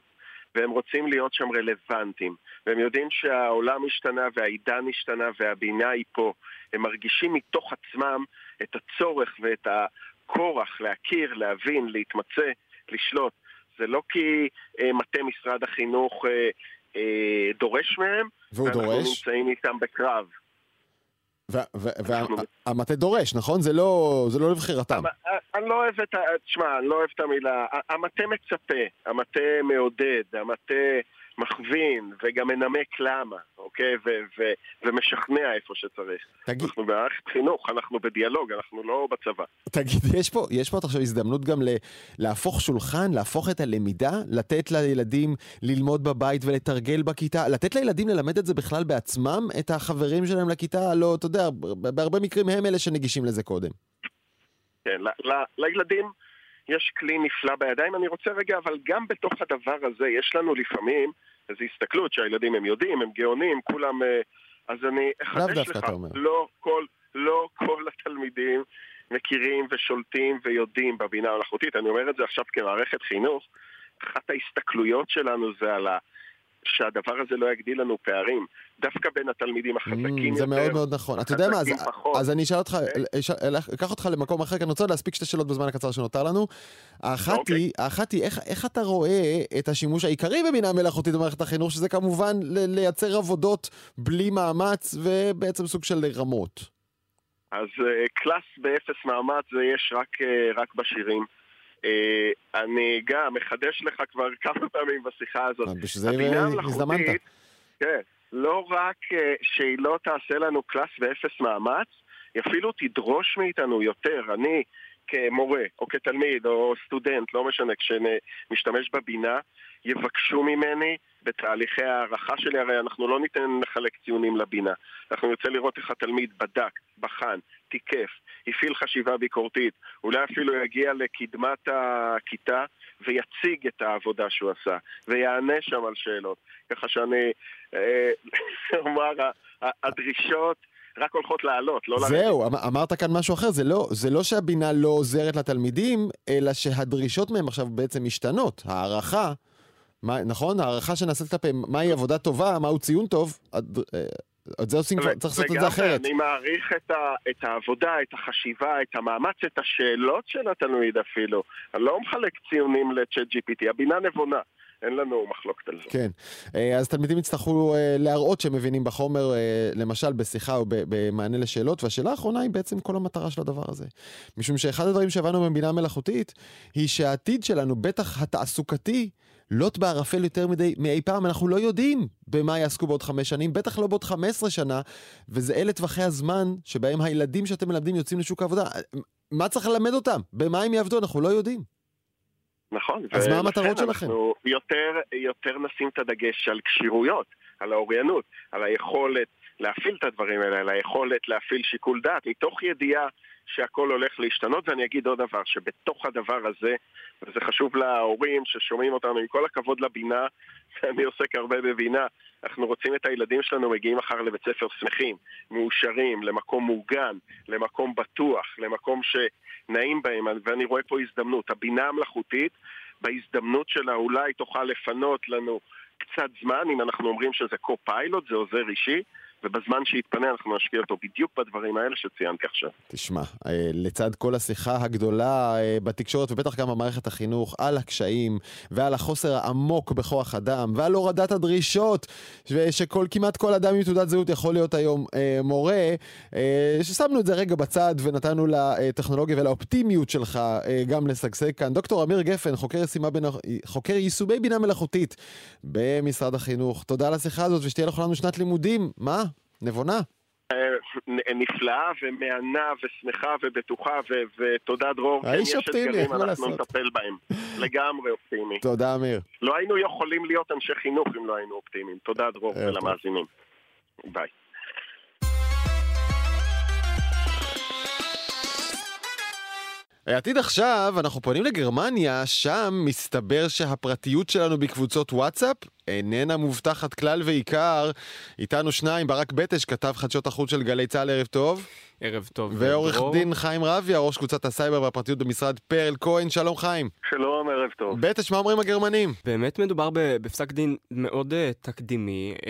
והם רוצים להיות שם רלוונטיים, והם יודעים שהעולם השתנה והעידן השתנה והבינה היא פה. הם מרגישים מתוך עצמם את הצורך ואת הכורח להכיר, להבין, להתמצא, לשלוט. זה לא כי אה, מטה משרד החינוך אה, אה, דורש מהם, והוא דורש? נמצאים איתם בקרב. והמטה דורש, נכון? זה לא, זה לא לבחירתם. המ- אני לא אוהב את ה... תשמע, אני לא אוהב את המילה... המטה מצפה, המטה מעודד, המטה מכווין, וגם מנמק למה, אוקיי? ו- ו- ומשכנע איפה שצריך. תגיד, אנחנו במערכת חינוך, אנחנו בדיאלוג, אנחנו לא בצבא. תגיד, יש פה, יש פה עכשיו הזדמנות גם ל, להפוך שולחן, להפוך את הלמידה, לתת לילדים ללמוד בבית ולתרגל בכיתה, לתת לילדים ללמד את זה בכלל בעצמם, את החברים שלהם לכיתה, לא, אתה יודע, בהרבה מקרים הם אלה שנגישים לזה קודם. כן, ל- ל- לילדים יש כלי נפלא בידיים. אני רוצה רגע, אבל גם בתוך הדבר הזה יש לנו לפעמים איזו הסתכלות שהילדים הם יודעים, הם גאונים, כולם... אה, אז אני אחדש לך, אתה אומר. לא כל, לא כל התלמידים מכירים ושולטים ויודעים בבינה המלאכותית. אני אומר את זה עכשיו כמערכת חינוך. אחת ההסתכלויות שלנו זה על ה... שהדבר הזה לא יגדיל לנו פערים. דווקא בין התלמידים החזקים Mm, זה יותר, מאוד מאוד נכון. אתה יודע מה, אז, פחות. אז אני אשאל אותך, אוקיי. אש- אלך- אקח אותך למקום אחר, כי אני רוצה להספיק שתי שאלות בזמן הקצר שנותר לנו. האחת אוקיי. היא, האחת היא, איך, איך אתה רואה את השימוש העיקרי בבינה מלאכותית במערכת החינוך, שזה כמובן ל- לייצר עבודות בלי מאמץ ובעצם סוג של רמאות. אז אה, קלאס באפס מאמץ זה יש רק, אה, רק בשירים. אה, אני גם מחדש לך כבר *laughs* כמה פעמים בשיחה הזאת. בשביל זה הבינה הזדמנת. כן, לא רק אה, שהיא לא תעשה לנו קלאס באפס מאמץ, היא אפילו תדרוש מאיתנו יותר. אני כמורה, או כתלמיד, או סטודנט, לא משנה, כשמשתמש בבינה, יבקשו ממני בתהליכי הערכה שלי, הרי אנחנו לא ניתן לחלק ציונים לבינה. אנחנו נרצה לראות איך התלמיד בדק, בחן, תיקף, הפעיל חשיבה ביקורתית, אולי אפילו יגיע לקדמת הכיתה ויציג את העבודה שהוא עשה, ויענה שם על שאלות. ככה שאני אה, *laughs* אומר, הדרישות רק הולכות לעלות, לא לרדת. זהו, אמ- אמרת כאן משהו אחר, זה לא, זה לא שהבינה לא עוזרת לתלמידים, אלא שהדרישות מהם עכשיו בעצם משתנות. הערכה, מה, נכון? הערכה שנעשית כלפיהם, מהי עבודה טובה, מהו ציון טוב, הד- אה, את זה עושים, כבר- צריך לעשות את זה אחרת. אני מעריך את, ה, את העבודה, את החשיבה, את המאמץ, את השאלות של התלמיד אפילו. אני לא מחלק ציונים לצ'אט GPT, הבינה נבונה. אין לנו מחלוקת על זה. כן, אה, אז תלמידים יצטרכו אה, להראות שהם מבינים בחומר, אה, למשל בשיחה או במענה לשאלות, והשאלה האחרונה היא בעצם כל המטרה של הדבר הזה. משום שאחד הדברים שהבנו בבינה מלאכותית, היא שהעתיד שלנו, בטח התעסוקתי, לוט בערפל יותר מדי, מאי פעם, אנחנו לא יודעים במה יעסקו בעוד חמש שנים, בטח לא בעוד חמש עשרה שנה, וזה אלה טווחי הזמן שבהם הילדים שאתם מלמדים יוצאים לשוק העבודה. מה צריך ללמד אותם? במה הם יעבדו? אנחנו לא יודעים. נכון. אז מה המטרות שלכם? אנחנו יותר, יותר נשים את הדגש על כשירויות, על האוריינות, על היכולת להפעיל את הדברים האלה, על היכולת להפעיל שיקול דעת, מתוך ידיעה שהכל הולך להשתנות, ואני אגיד עוד דבר, שבתוך הדבר הזה, וזה חשוב להורים ששומעים אותנו, עם כל הכבוד לבינה, *laughs* ואני עוסק הרבה בבינה, אנחנו רוצים את הילדים שלנו מגיעים מחר לבית ספר שמחים, מאושרים, למקום מוגן, למקום בטוח, למקום שנעים בהם, ואני רואה פה הזדמנות. הבינה המלאכותית, בהזדמנות שלה אולי תוכל לפנות לנו קצת זמן, אם אנחנו אומרים שזה קו-פיילוט, זה עוזר אישי, ובזמן שיתפנה אנחנו נשקיע אותו בדיוק בדברים האלה שציינתי עכשיו. תשמע, אה, לצד כל השיחה הגדולה אה, בתקשורת ובטח גם במערכת החינוך על הקשיים ועל החוסר העמוק בכוח אדם ועל הורדת הדרישות שכל, כמעט כל אדם עם תעודת זהות יכול להיות היום אה, מורה, ששמנו את זה רגע בצד ונתנו לטכנולוגיה ולאופטימיות שלך גם לשגשג כאן. דוקטור אמיר גפן, חוקר, בין... חוקר יישומי בינה מלאכותית במשרד החינוך, תודה על השיחה הזאת ושתהיה לכולנו שנת לימודים. מה? נבונה. אה, נפלאה ומהנה ושמחה ובטוחה ותודה דרור. האיש כן, אופטימי, מה לעשות. אנחנו נטפל בהם. *laughs* לגמרי אופטימי. תודה אמיר. לא היינו יכולים להיות אנשי חינוך אם לא היינו אופטימיים. תודה דרור ולמאזינים. ביי. עתיד עכשיו, אנחנו פונים לגרמניה, שם מסתבר שהפרטיות שלנו בקבוצות וואטסאפ איננה מובטחת כלל ועיקר. איתנו שניים, ברק בטש, כתב חדשות החוץ של גלי צה"ל, ערב טוב. ערב טוב. ועורך דין חיים רביה, ראש קבוצת הסייבר והפרטיות במשרד פרל כהן, שלום חיים. שלום, ערב טוב. בטש, מה אומרים הגרמנים? באמת מדובר בפסק דין מאוד אה, תקדימי. אה,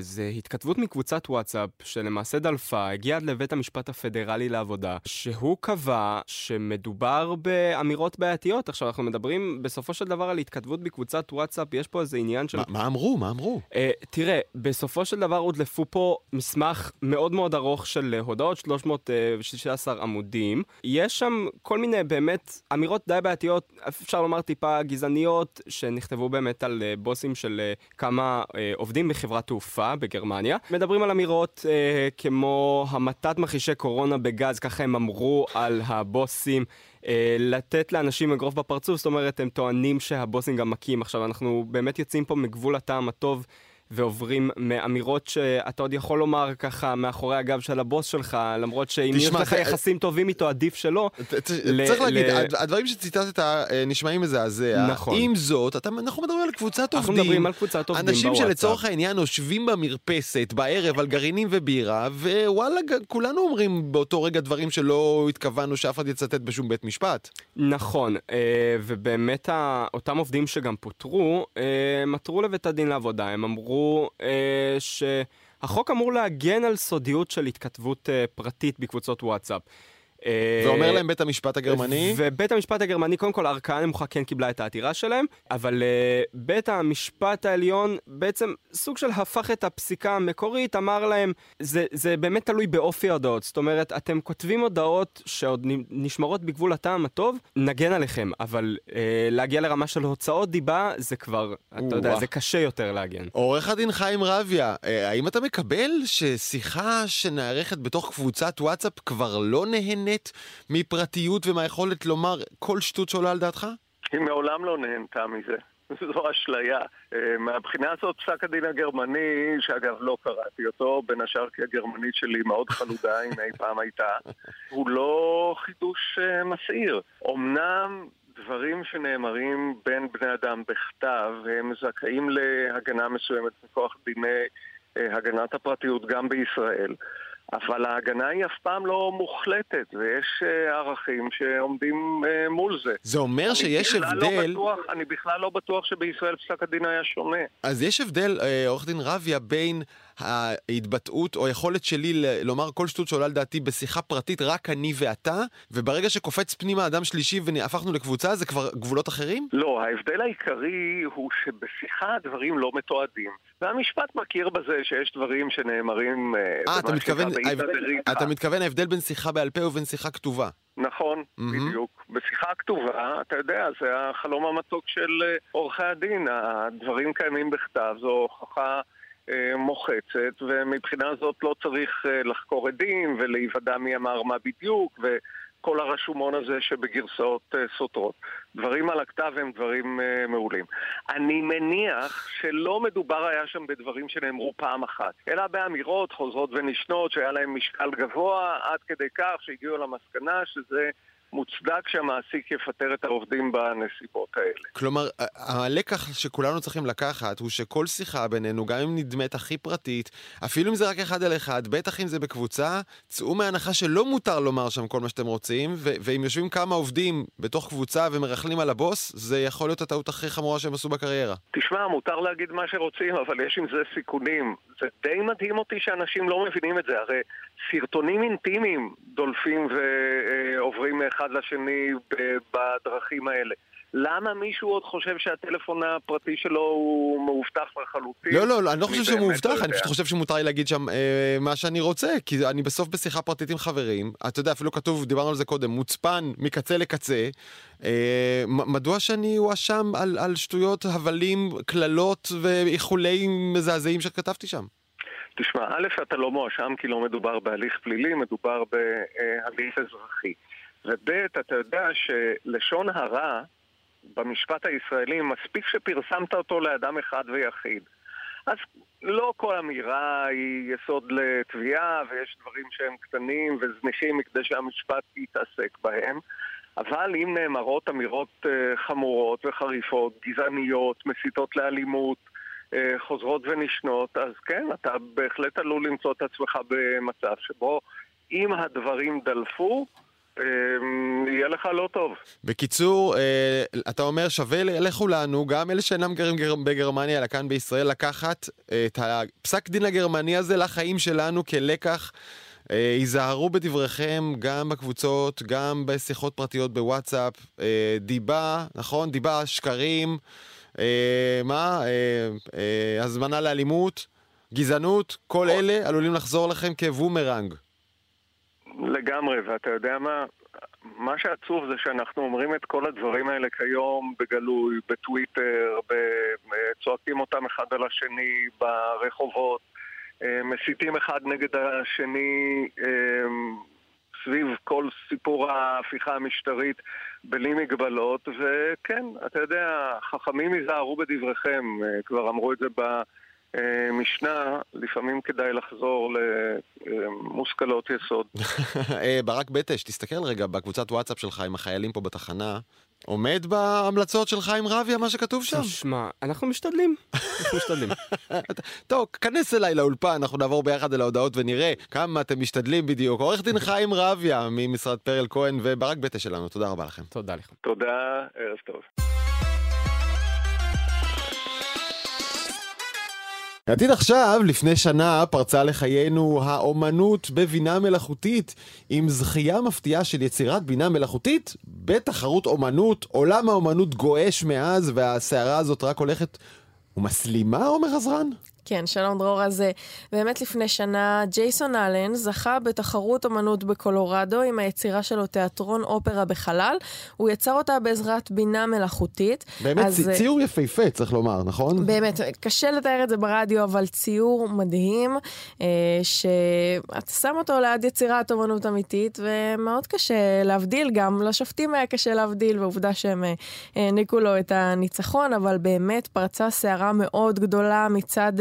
זה התכתבות מקבוצת וואטסאפ שלמעשה דלפה, הגיעה עד לבית המשפט הפדרלי לעבודה, שהוא קבע שמדובר באמירות בעייתיות. עכשיו, אנחנו מדברים בסופו של דבר על התכתבות בקבוצת וואטסאפ, יש פה איזה עניין של... מה אמרו? מה אמרו? Uh, תראה, בסופו של דבר הודלפו פה מסמך מאוד מאוד ארוך של הודעות, 316 עמודים. יש שם כל מיני באמת אמירות די בעייתיות, אפשר לומר טיפה גזעניות, שנכתבו באמת על uh, בוסים של uh, כמה עובדים בחברת תעופה בגרמניה. מדברים על אמירות כמו המתת מכחישי קורונה בגז, ככה הם אמרו על הבוסים. לתת לאנשים אגרוף בפרצוף, זאת אומרת, הם טוענים שהבוסים גם מכים. עכשיו, אנחנו באמת יוצאים פה מגבול הטעם הטוב ועוברים מאמירות שאתה עוד יכול לומר ככה מאחורי הגב של הבוס שלך, למרות שאם יש לך יחסים טובים איתו, עדיף שלא. צריך להגיד, הדברים שציטטת אה, נשמעים מזעזע. נכון. עם זאת, אנחנו מדברים על קבוצת עובדים. אנחנו מדברים על קבוצת עובדים אנשים שלצורך העניין יושבים במרפסת בערב על גרעינים ובירה, ווואלה, כולנו אומרים באותו רגע דברים שלא התכוונו שאף אחד יצטט בשום בית משפט. נכון, אה, ובאמת אותם עובדים שגם פוטרו, אה, הם עתרו לבית הדין לעבודה, הם אמרו... אמרו אה, שהחוק אמור להגן על סודיות של התכתבות אה, פרטית בקבוצות וואטסאפ. אה, ואומר להם בית המשפט הגרמני? ובית המשפט הגרמני, קודם כל הערכאה הנמוכה כן קיבלה את העתירה שלהם, אבל uh, בית המשפט העליון בעצם סוג של הפך את הפסיקה המקורית, אמר להם, זה, זה באמת תלוי באופי ההודעות. זאת אומרת, אתם כותבים הודעות שעוד נשמרות בגבול הטעם הטוב, נגן עליכם, אבל uh, להגיע לרמה של הוצאות דיבה, זה כבר, אתה יודע, זה קשה יותר להגן. עורך הדין חיים רביה, האם אתה מקבל ששיחה שנערכת בתוך קבוצת וואטסאפ כבר לא נהנית? נהנית מפרטיות ומהיכולת לומר כל שטות שעולה על דעתך? היא מעולם לא נהנתה מזה. *laughs* זו אשליה. אה, מהבחינה הזאת פסק הדין הגרמני, שאגב לא קראתי אותו, בין השאר כי הגרמנית שלי מאוד חלודה *laughs* אם אי פעם הייתה, הוא לא חידוש אה, מסעיר. אמנם דברים שנאמרים בין בני אדם בכתב הם זכאים להגנה מסוימת מכוח דיני אה, הגנת הפרטיות גם בישראל. אבל ההגנה היא אף פעם לא מוחלטת, ויש uh, ערכים שעומדים uh, מול זה. זה אומר שיש לא הבדל... לא בטוח, אני בכלל לא בטוח שבישראל פסק הדין היה שונה. אז יש הבדל, uh, עורך דין רביה, בין ההתבטאות או היכולת שלי לומר כל שטות שעולה על דעתי בשיחה פרטית רק אני ואתה, וברגע שקופץ פנימה אדם שלישי והפכנו לקבוצה, זה כבר גבולות אחרים? לא, ההבדל העיקרי הוא שבשיחה הדברים לא מתועדים. והמשפט מכיר בזה שיש דברים שנאמרים... אה, אתה מתכוון, אתה מתכוון ההבדל בין שיחה בעל פה ובין שיחה כתובה. נכון, mm-hmm. בדיוק. בשיחה הכתובה, אתה יודע, זה החלום המתוק של אה, עורכי הדין. הדברים קיימים בכתב, זו הוכחה אה, מוחצת, ומבחינה זאת לא צריך אה, לחקור עדים ולהיוודע מי אמר מה בדיוק, וכל הרשומון הזה שבגרסאות אה, סותרות. דברים על הכתב הם דברים מעולים. אני מניח שלא מדובר היה שם בדברים שנאמרו פעם אחת, אלא באמירות חוזרות ונשנות שהיה להם משקל גבוה, עד כדי כך שהגיעו למסקנה שזה מוצדק שהמעסיק יפטר את העובדים בנסיבות האלה. כלומר, הלקח שכולנו צריכים לקחת הוא שכל שיחה בינינו, גם אם נדמת הכי פרטית, אפילו אם זה רק אחד על אחד, בטח אם זה בקבוצה, צאו מהנחה שלא מותר לומר שם כל מה שאתם רוצים, ו- ואם יושבים כמה עובדים בתוך קבוצה ומרכלים על הבוס, זה יכול להיות הטעות הכי חמורה שהם עשו בקריירה. תשמע, מותר להגיד מה שרוצים, אבל יש עם זה סיכונים. זה די מדהים אותי שאנשים לא מבינים את זה, הרי סרטונים אינטימיים דולפים ועוברים מאחד לשני בדרכים האלה. למה מישהו עוד חושב שהטלפון הפרטי שלו הוא מאובטח לחלוטין? לא, לא, לא אני לא חושב שהוא מאובטח, לא אני פשוט חושב שמותר לי להגיד שם אה, מה שאני רוצה, כי אני בסוף בשיחה פרטית עם חברים, אתה יודע, אפילו כתוב, דיברנו על זה קודם, מוצפן מקצה לקצה, אה, מדוע שאני אואשם על, על שטויות, הבלים, קללות ואיחולי מזעזעים שכתבתי שם? תשמע, א', אתה לא מואשם כי לא מדובר בהליך פלילי, מדובר בהליך אזרחי. וב', אתה יודע שלשון הרע במשפט הישראלי, מספיק שפרסמת אותו לאדם אחד ויחיד. אז לא כל אמירה היא יסוד לתביעה, ויש דברים שהם קטנים וזניחים מכדי שהמשפט יתעסק בהם. אבל אם נאמרות אמירות אה, חמורות וחריפות, גזעניות, מסיתות לאלימות, אה, חוזרות ונשנות, אז כן, אתה בהחלט עלול למצוא את עצמך במצב שבו אם הדברים דלפו, יהיה לך לא טוב. בקיצור, אה, אתה אומר שווה לכולנו, גם אלה שאינם גרים בגרמניה, אלא כאן בישראל, לקחת את הפסק דין הגרמני הזה לחיים שלנו כלקח. אה, היזהרו בדבריכם גם בקבוצות, גם בשיחות פרטיות בוואטסאפ. אה, דיבה, נכון? דיבה, שקרים, מה? הזמנה לאלימות, גזענות, כל אלה עלולים לחזור לכם כבומרנג. לגמרי, ואתה יודע מה? מה שעצוב זה שאנחנו אומרים את כל הדברים האלה כיום בגלוי, בטוויטר, צועקים אותם אחד על השני ברחובות, אה, מסיתים אחד נגד השני אה, סביב כל סיפור ההפיכה המשטרית בלי מגבלות, וכן, אתה יודע, חכמים היזהרו בדבריכם, אה, כבר אמרו את זה ב... אה, משנה, לפעמים כדאי לחזור למושכלות יסוד. *laughs* אה, ברק בטש, תסתכל רגע בקבוצת וואטסאפ שלך עם החיילים פה בתחנה. עומד בהמלצות של חיים רביה מה שכתוב שם? תשמע, אנחנו משתדלים. אנחנו משתדלים. *laughs* טוב, כנס אליי לאולפן, אנחנו נעבור ביחד על ההודעות ונראה כמה אתם משתדלים בדיוק. עורך דין חיים רביה ממשרד פרל כהן וברק בטש שלנו, תודה רבה לכם. תודה לכם. תודה, ערב טוב. עתיד עכשיו, לפני שנה, פרצה לחיינו האומנות בבינה מלאכותית, עם זכייה מפתיעה של יצירת בינה מלאכותית בתחרות אומנות. עולם האומנות גועש מאז, והסערה הזאת רק הולכת ומסלימה, עומר עזרן? כן, שלום דרור. אז אה, באמת לפני שנה, ג'ייסון אלן זכה בתחרות אמנות בקולורדו עם היצירה שלו תיאטרון אופרה בחלל. הוא יצר אותה בעזרת בינה מלאכותית. באמת אז, אה, ציור יפהפה, צריך לומר, נכון? באמת, קשה לתאר את זה ברדיו, אבל ציור מדהים, אה, שאתה שם אותו ליד יצירת אמנות אמיתית, ומאוד קשה להבדיל גם. לשופטים היה קשה להבדיל, ועובדה שהם העניקו לו את הניצחון, אבל באמת פרצה סערה מאוד גדולה מצד...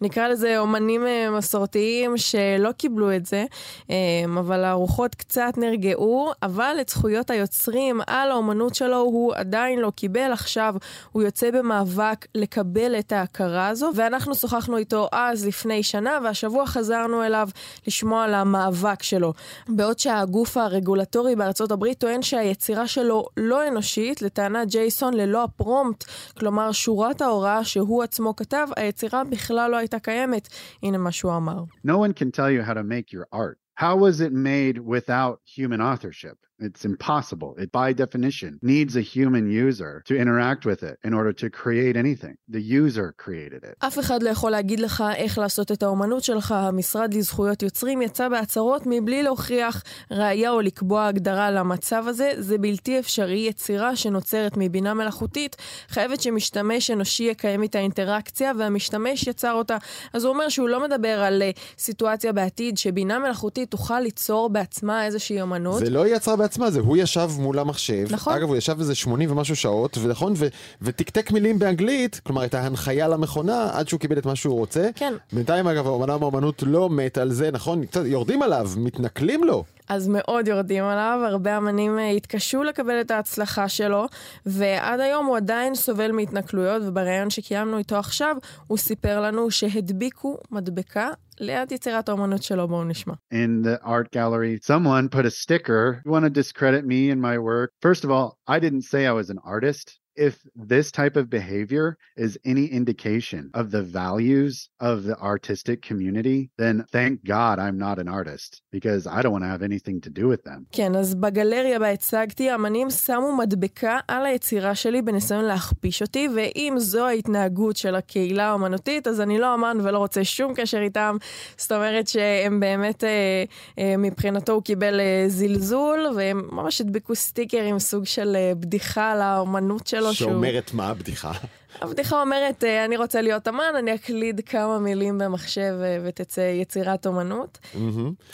נקרא לזה אומנים אה, מסורתיים שלא קיבלו את זה, אה, אבל הרוחות קצת נרגעו, אבל את זכויות היוצרים על האומנות שלו הוא עדיין לא קיבל. עכשיו הוא יוצא במאבק לקבל את ההכרה הזו, ואנחנו שוחחנו איתו אז לפני שנה, והשבוע חזרנו אליו לשמוע על המאבק שלו. בעוד שהגוף הרגולטורי בארצות הברית טוען שהיצירה שלו לא אנושית, לטענת ג'ייסון ללא הפרומפט, כלומר שורת ההוראה שהוא עצמו כתב, היצירה בכלל לא הייתה קיימת. הנה מה שהוא אמר. No one can tell you how to make your art. How was it made without human authorship? It's impossible. It, by definition, needs a human user to interact with it in order to create anything. The user created it. אף אחד לא יכול להגיד לך איך לעשות את האומנות שלך. המשרד לזכויות יוצרים יצא בהצהרות מבלי להוכיח ראייה או לקבוע הגדרה למצב הזה. זה בלתי אפשרי. יצירה שנוצרת מבינה מלאכותית חייבת שמשתמש אנושי יקיים איתה אינטראקציה, והמשתמש יצר אותה. אז הוא אומר שהוא לא מדבר על uh, סיטואציה בעתיד שבינה מלאכותית תוכל ליצור בעצמה איזושהי אומנות. זה לא יצרה בעצמה, זה הוא ישב מול המחשב. נכון. אגב, הוא ישב איזה 80 ומשהו שעות, ונכון, ותקתק מילים באנגלית, כלומר, את ההנחיה למכונה, עד שהוא קיבל את מה שהוא רוצה. כן. בינתיים, אגב, אומנם האומנות לא מת על זה, נכון? קצת יורדים עליו, מתנכלים לו. אז מאוד יורדים עליו, הרבה אמנים אה, התקשו לקבל את ההצלחה שלו, ועד היום הוא עדיין סובל מהתנכלויות, ובריאיון שקיימנו איתו עכשיו, הוא סיפר לנו שהדביקו מדבקה ליד יצירת האומנות שלו, בואו נשמע. In the art gallery, someone put a sticker, you want to discredit me and my work. First of all, I didn't say I was an artist. If this type of behavior is any indication of the values of the artistic community, then thank God I'm not an artist because I don't want to have anything to do with them. כן, אז בגלריה בה הצגתי, אמנים שמו מדבקה על היצירה שלי בניסיון להכפיש אותי, ואם זו ההתנהגות של הקהילה האומנותית, אז אני לא אמן ולא רוצה שום קשר איתם. זאת אומרת שהם באמת, אה, אה, מבחינתו הוא קיבל אה, זלזול, והם ממש הדבקו סטיקר עם סוג של אה, בדיחה על האומנות שלו. שאומרת שהוא... מה הבדיחה? הבדיחה אומרת, אה, אני רוצה להיות אמן, אני אקליד כמה מילים במחשב אה, ותצא יצירת אומנות.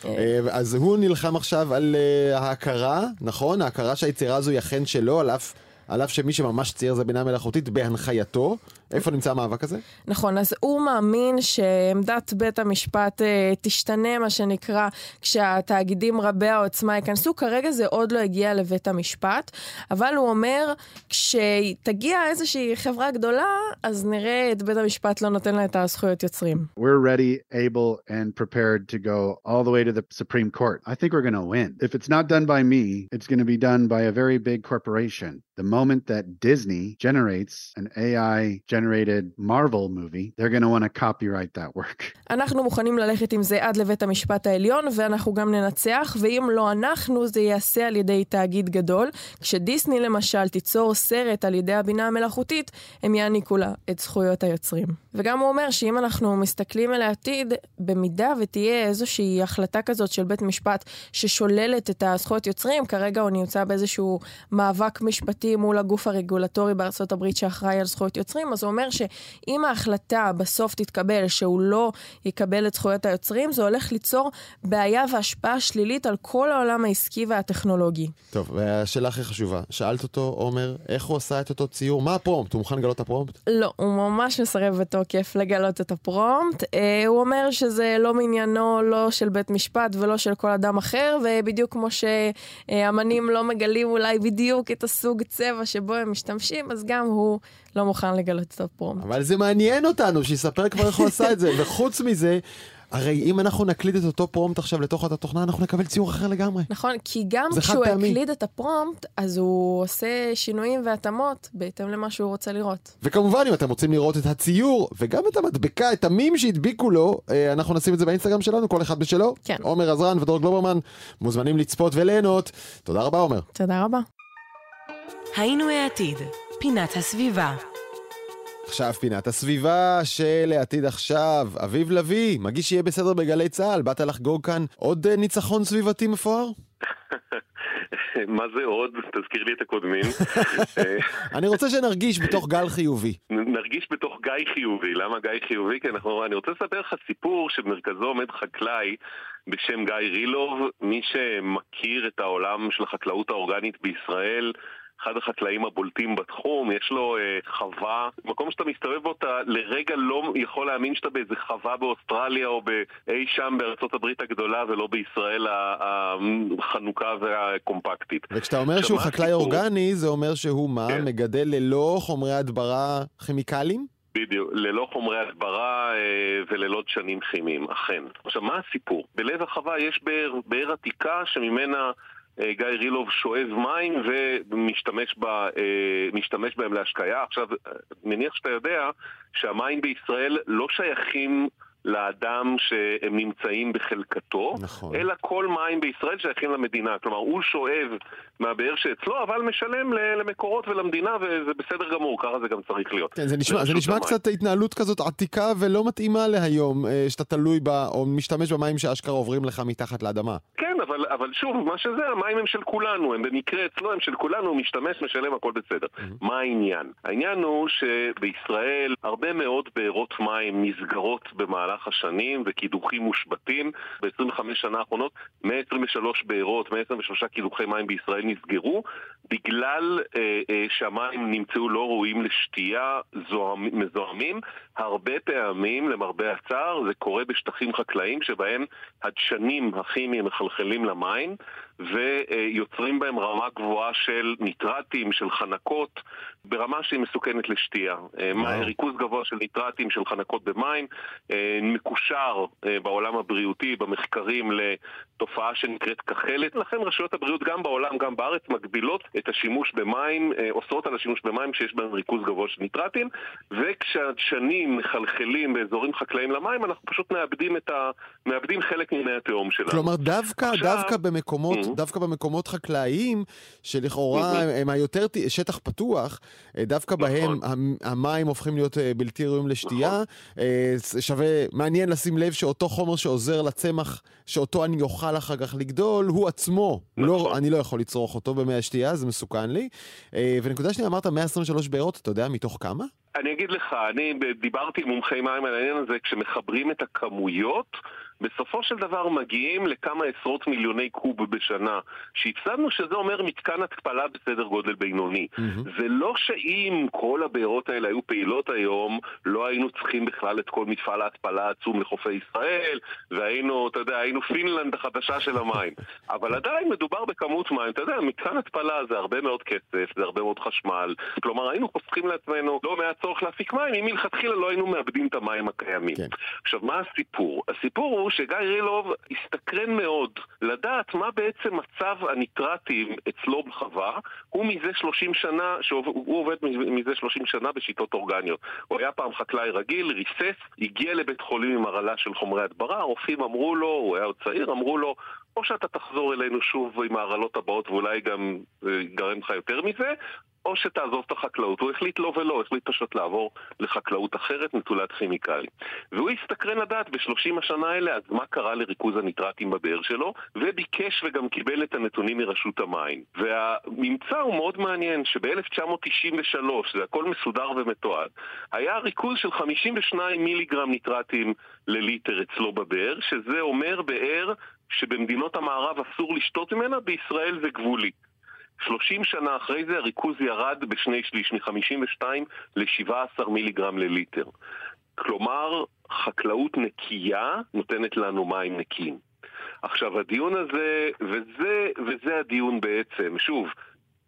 אה, אז הוא נלחם עכשיו על ההכרה, נכון? ההכרה שהיצירה הזו היא אכן שלו, על אף... על אף שמי שממש צייר זה בינה מלאכותית בהנחייתו. איפה נמצא המאבק הזה? נכון, אז הוא מאמין שעמדת בית המשפט אה, תשתנה, מה שנקרא, כשהתאגידים רבי העוצמה ייכנסו. כרגע זה עוד לא הגיע לבית המשפט, אבל הוא אומר, כשתגיע איזושהי חברה גדולה, אז נראה את בית המשפט לא נותן לה את הזכויות יוצרים. We're ready, able, and prepared to go all the way to the Supreme Court. I think we're going to win. If it's not done by me, it's going to be done by a very big corporation. The moment that Disney generates an AI generated Marvel movie, they're going to want to copyright that work. *laughs* אנחנו מוכנים ללכת עם זה עד לבית המשפט העליון, ואנחנו גם ננצח, ואם לא אנחנו, זה ייעשה על ידי תאגיד גדול. כשדיסני למשל תיצור סרט על ידי הבינה המלאכותית, הם יעניקו לה את זכויות היוצרים. וגם הוא אומר שאם אנחנו מסתכלים אל העתיד, במידה ותהיה איזושהי החלטה כזאת של בית משפט ששוללת את הזכויות יוצרים, כרגע הוא נמצא באיזשהו מאבק משפטי מול הגוף הרגולטורי הברית שאחראי על זכויות יוצרים, אז הוא אומר שאם ההחלטה בסוף תתקבל שהוא לא יקבל את זכויות היוצרים, זה הולך ליצור בעיה והשפעה שלילית על כל העולם העסקי והטכנולוגי. טוב, והשאלה הכי חשובה, שאלת אותו, עומר, איך הוא עשה את אותו ציור? מה הפרומפט? הוא מוכן לגלות את הפרומפט? לא, הוא ממש מסרב בתוקף לגלות את הפרומפט. אה, הוא אומר שזה לא מעניינו לא של בית משפט ולא של כל אדם אחר, ובדיוק כמו שאמנים לא מגלים אולי בדיוק את הסוג צבע שבו הם משתמשים, אז גם הוא לא מוכן לגלות את הפרומפט. אבל זה מעניין אותנו, שיספר כבר איך הוא עשה את זה. *laughs* וחוץ מזה, הרי אם אנחנו נקליד את אותו פרומפט עכשיו לתוך התוכנה, אנחנו נקבל ציור אחר לגמרי. נכון, כי גם כשהוא הקליד את הפרומפט, אז הוא עושה שינויים והתאמות בהתאם למה שהוא רוצה לראות. וכמובן, אם אתם רוצים לראות את הציור, וגם את המדבקה, את המים שהדביקו לו, אנחנו נשים את זה באינסטגרם שלנו, כל אחד בשלו. כן. עומר עזרן ודור גלוברמן מוזמנים לצפות וליהנות. תודה רבה, עומר. תודה רבה. היינו העתיד, פינת הסביבה. עכשיו פינת הסביבה של העתיד עכשיו. אביב לביא, מגיש שיהיה בסדר בגלי צה"ל, באת לחגוג כאן עוד ניצחון סביבתי מפואר? *laughs* מה זה עוד? תזכיר לי את הקודמים. *laughs* אני רוצה שנרגיש בתוך *laughs* גל חיובי. נרגיש בתוך גיא חיובי. למה גיא חיובי? כי אנחנו... אני רוצה לספר לך סיפור שבמרכזו עומד חקלאי בשם גיא רילוב. מי שמכיר את העולם של החקלאות האורגנית בישראל, אחד החקלאים הבולטים בתחום, יש לו אה, חווה, מקום שאתה מסתובב בו, אתה לרגע לא יכול להאמין שאתה באיזה חווה באוסטרליה או באי שם בארצות הברית הגדולה ולא בישראל החנוכה והקומפקטית. וכשאתה אומר שהוא חקלאי סיפור... אורגני, זה אומר שהוא מה? כן. מגדל ללא חומרי הדברה כימיקליים? בדיוק, ללא חומרי הדברה אה, וללא דשנים כימיים, אכן. עכשיו, מה הסיפור? בלב החווה יש באר, באר עתיקה שממנה... גיא רילוב שואב מים ומשתמש בה, בהם להשקיה. עכשיו, מניח שאתה יודע שהמים בישראל לא שייכים לאדם שהם נמצאים בחלקתו, נכון. אלא כל מים בישראל שייכים למדינה. כלומר, הוא שואב מהבאר שאצלו, אבל משלם למקורות ולמדינה, וזה בסדר גמור, ככה זה גם צריך להיות. כן, זה נשמע, זה נשמע קצת התנהלות כזאת עתיקה ולא מתאימה להיום, שאתה תלוי בה, או משתמש במים שאשכרה עוברים לך מתחת לאדמה. כן, אבל, אבל שוב, מה שזה, המים הם של כולנו, הם במקרה אצלו הם של כולנו, הוא משתמש, משלם, הכל בסדר. Mm-hmm. מה העניין? העניין הוא שבישראל הרבה מאוד בארות מים נסגרות במהלך השנים וקידוחים מושבתים. ב-25 שנה האחרונות 123 בארות, 123 קידוחי מים בישראל נסגרו בגלל אה, אה, שהמים נמצאו לא ראויים לשתייה, זוהם, מזוהמים. הרבה פעמים, למרבה הצער, זה קורה בשטחים חקלאיים שבהם הדשנים הכימיים מחלחלים למים ויוצרים בהם רמה גבוהה של ניטרטים, של חנקות, ברמה שהיא מסוכנת לשתייה. וואו. ריכוז גבוה של ניטרטים, של חנקות במים, מקושר בעולם הבריאותי, במחקרים, לתופעה שנקראת כחלת. לכן רשויות הבריאות גם בעולם, גם בארץ, מגבילות את השימוש במים, אוסרות על השימוש במים שיש בהם ריכוז גבוה של ניטרטים, וכשהדשנים מחלחלים באזורים חקלאיים למים, אנחנו פשוט מאבדים, ה... מאבדים חלק ממי התהום שלנו. כלומר, דווקא, עכשיו... דווקא, במקומות. דווקא במקומות חקלאיים, שלכאורה mm-hmm. הם היותר שטח פתוח, אה, דווקא נכון. בהם המים הופכים להיות אה, בלתי ראויים לשתייה. נכון. אה, שווה, מעניין לשים לב שאותו חומר שעוזר לצמח, שאותו אני אוכל אחר כך לגדול, הוא עצמו, לא, נכון. לא, אני לא יכול לצרוך אותו במי השתייה, זה מסוכן לי. ונקודה שנייה, אמרת 123 בארות, אתה יודע מתוך כמה? אני אגיד לך, אני דיברתי עם מומחי מים על העניין הזה, כשמחברים את הכמויות, בסופו של דבר מגיעים לכמה עשרות מיליוני קוב בשנה, שהפסדנו שזה אומר מתקן התפלה בסדר גודל בינוני. Mm-hmm. זה לא שאם כל הבארות האלה היו פעילות היום, לא היינו צריכים בכלל את כל מפעל ההתפלה העצום לחופי ישראל, והיינו, אתה יודע, היינו פינלנד החדשה של המים. *laughs* אבל עדיין מדובר בכמות מים, אתה יודע, מתקן התפלה זה הרבה מאוד כסף, זה הרבה מאוד חשמל, כלומר היינו חוסכים לעצמנו לא מעט צורך להפיק מים, אם מלכתחילה לא היינו מאבדים את המים הקיימים. כן. עכשיו, מה הסיפור? הסיפור הוא שגיא רילוב הסתקרן מאוד לדעת מה בעצם מצב הניטרטים אצלו בחווה. הוא מזה 30 שנה, הוא עובד מזה 30 שנה בשיטות אורגניות. הוא היה פעם חקלאי רגיל, ריסס, הגיע לבית חולים עם הרעלה של חומרי הדברה, הרופאים אמרו לו, הוא היה עוד צעיר, אמרו לו, או שאתה תחזור אלינו שוב עם ההרעלות הבאות ואולי גם ייגרם אה, לך יותר מזה, או שתעזוב את החקלאות. הוא החליט לא ולא, החליט פשוט לעבור לחקלאות אחרת נטולת כימיקלים. והוא הסתקרן לדעת בשלושים השנה האלה אז מה קרה לריכוז הניטרטים בבאר שלו, וביקש וגם קיבל את הנתונים מרשות המים. והממצא הוא מאוד מעניין, שב-1993, זה הכל מסודר ומתועד, היה ריכוז של 52 מיליגרם ניטרטים לליטר אצלו בבאר, שזה אומר באר שבמדינות המערב אסור לשתות ממנה, בישראל זה גבולי. 30 שנה אחרי זה הריכוז ירד בשני שליש, מ-52 ל-17 מיליגרם לליטר. כלומר, חקלאות נקייה נותנת לנו מים נקיים. עכשיו, הדיון הזה, וזה, וזה הדיון בעצם, שוב,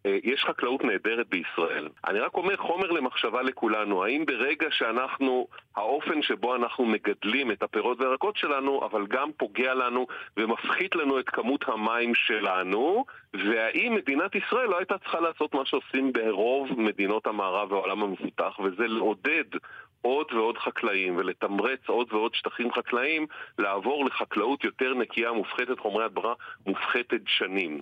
יש חקלאות נהדרת בישראל. אני רק אומר חומר למחשבה לכולנו, האם ברגע שאנחנו, האופן שבו אנחנו מגדלים את הפירות והירקות שלנו, אבל גם פוגע לנו ומפחית לנו את כמות המים שלנו, והאם מדינת ישראל לא הייתה צריכה לעשות מה שעושים ברוב מדינות המערב והעולם המפותח, וזה לעודד עוד ועוד חקלאים ולתמרץ עוד ועוד שטחים חקלאיים לעבור לחקלאות יותר נקייה, מופחתת חומרי הדברה, מופחתת שנים.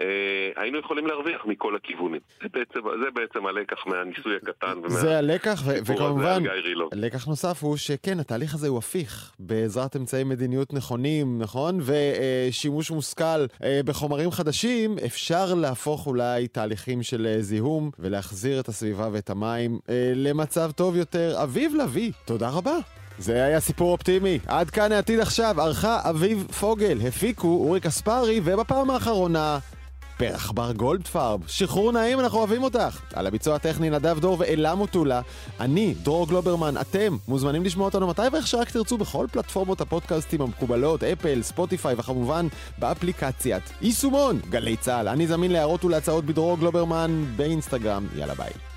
אה, היינו יכולים להרוויח מכל הכיוונים. זה בעצם, זה בעצם הלקח מהניסוי הקטן. ומה... זה הלקח, ו- וכמובן, לקח נוסף הוא שכן, התהליך הזה הוא הפיך בעזרת אמצעי מדיניות נכונים, נכון? ושימוש מושכל אה, בחומרים חדשים, אפשר להפוך אולי תהליכים של אה, זיהום ולהחזיר את הסביבה ואת המים למצב טוב יותר. אביב לביא, תודה רבה. זה היה סיפור אופטימי. עד כאן העתיד עכשיו, ערכה אביב פוגל, הפיקו אורי קספרי, ובפעם האחרונה, פרח בר גולדפרב. שחרור נעים, אנחנו אוהבים אותך. על הביצוע הטכני נדב דור ואלה מוטולה. אני, דרור גלוברמן, אתם מוזמנים לשמוע אותנו מתי ואיך שרק תרצו בכל פלטפורמות הפודקאסטים המקובלות, אפל, ספוטיפיי וכמובן באפליקציית יישומון גלי צה"ל. אני זמין להערות ולהצעות בדרור גלוברמן באינסטגרם. יאללה ביי.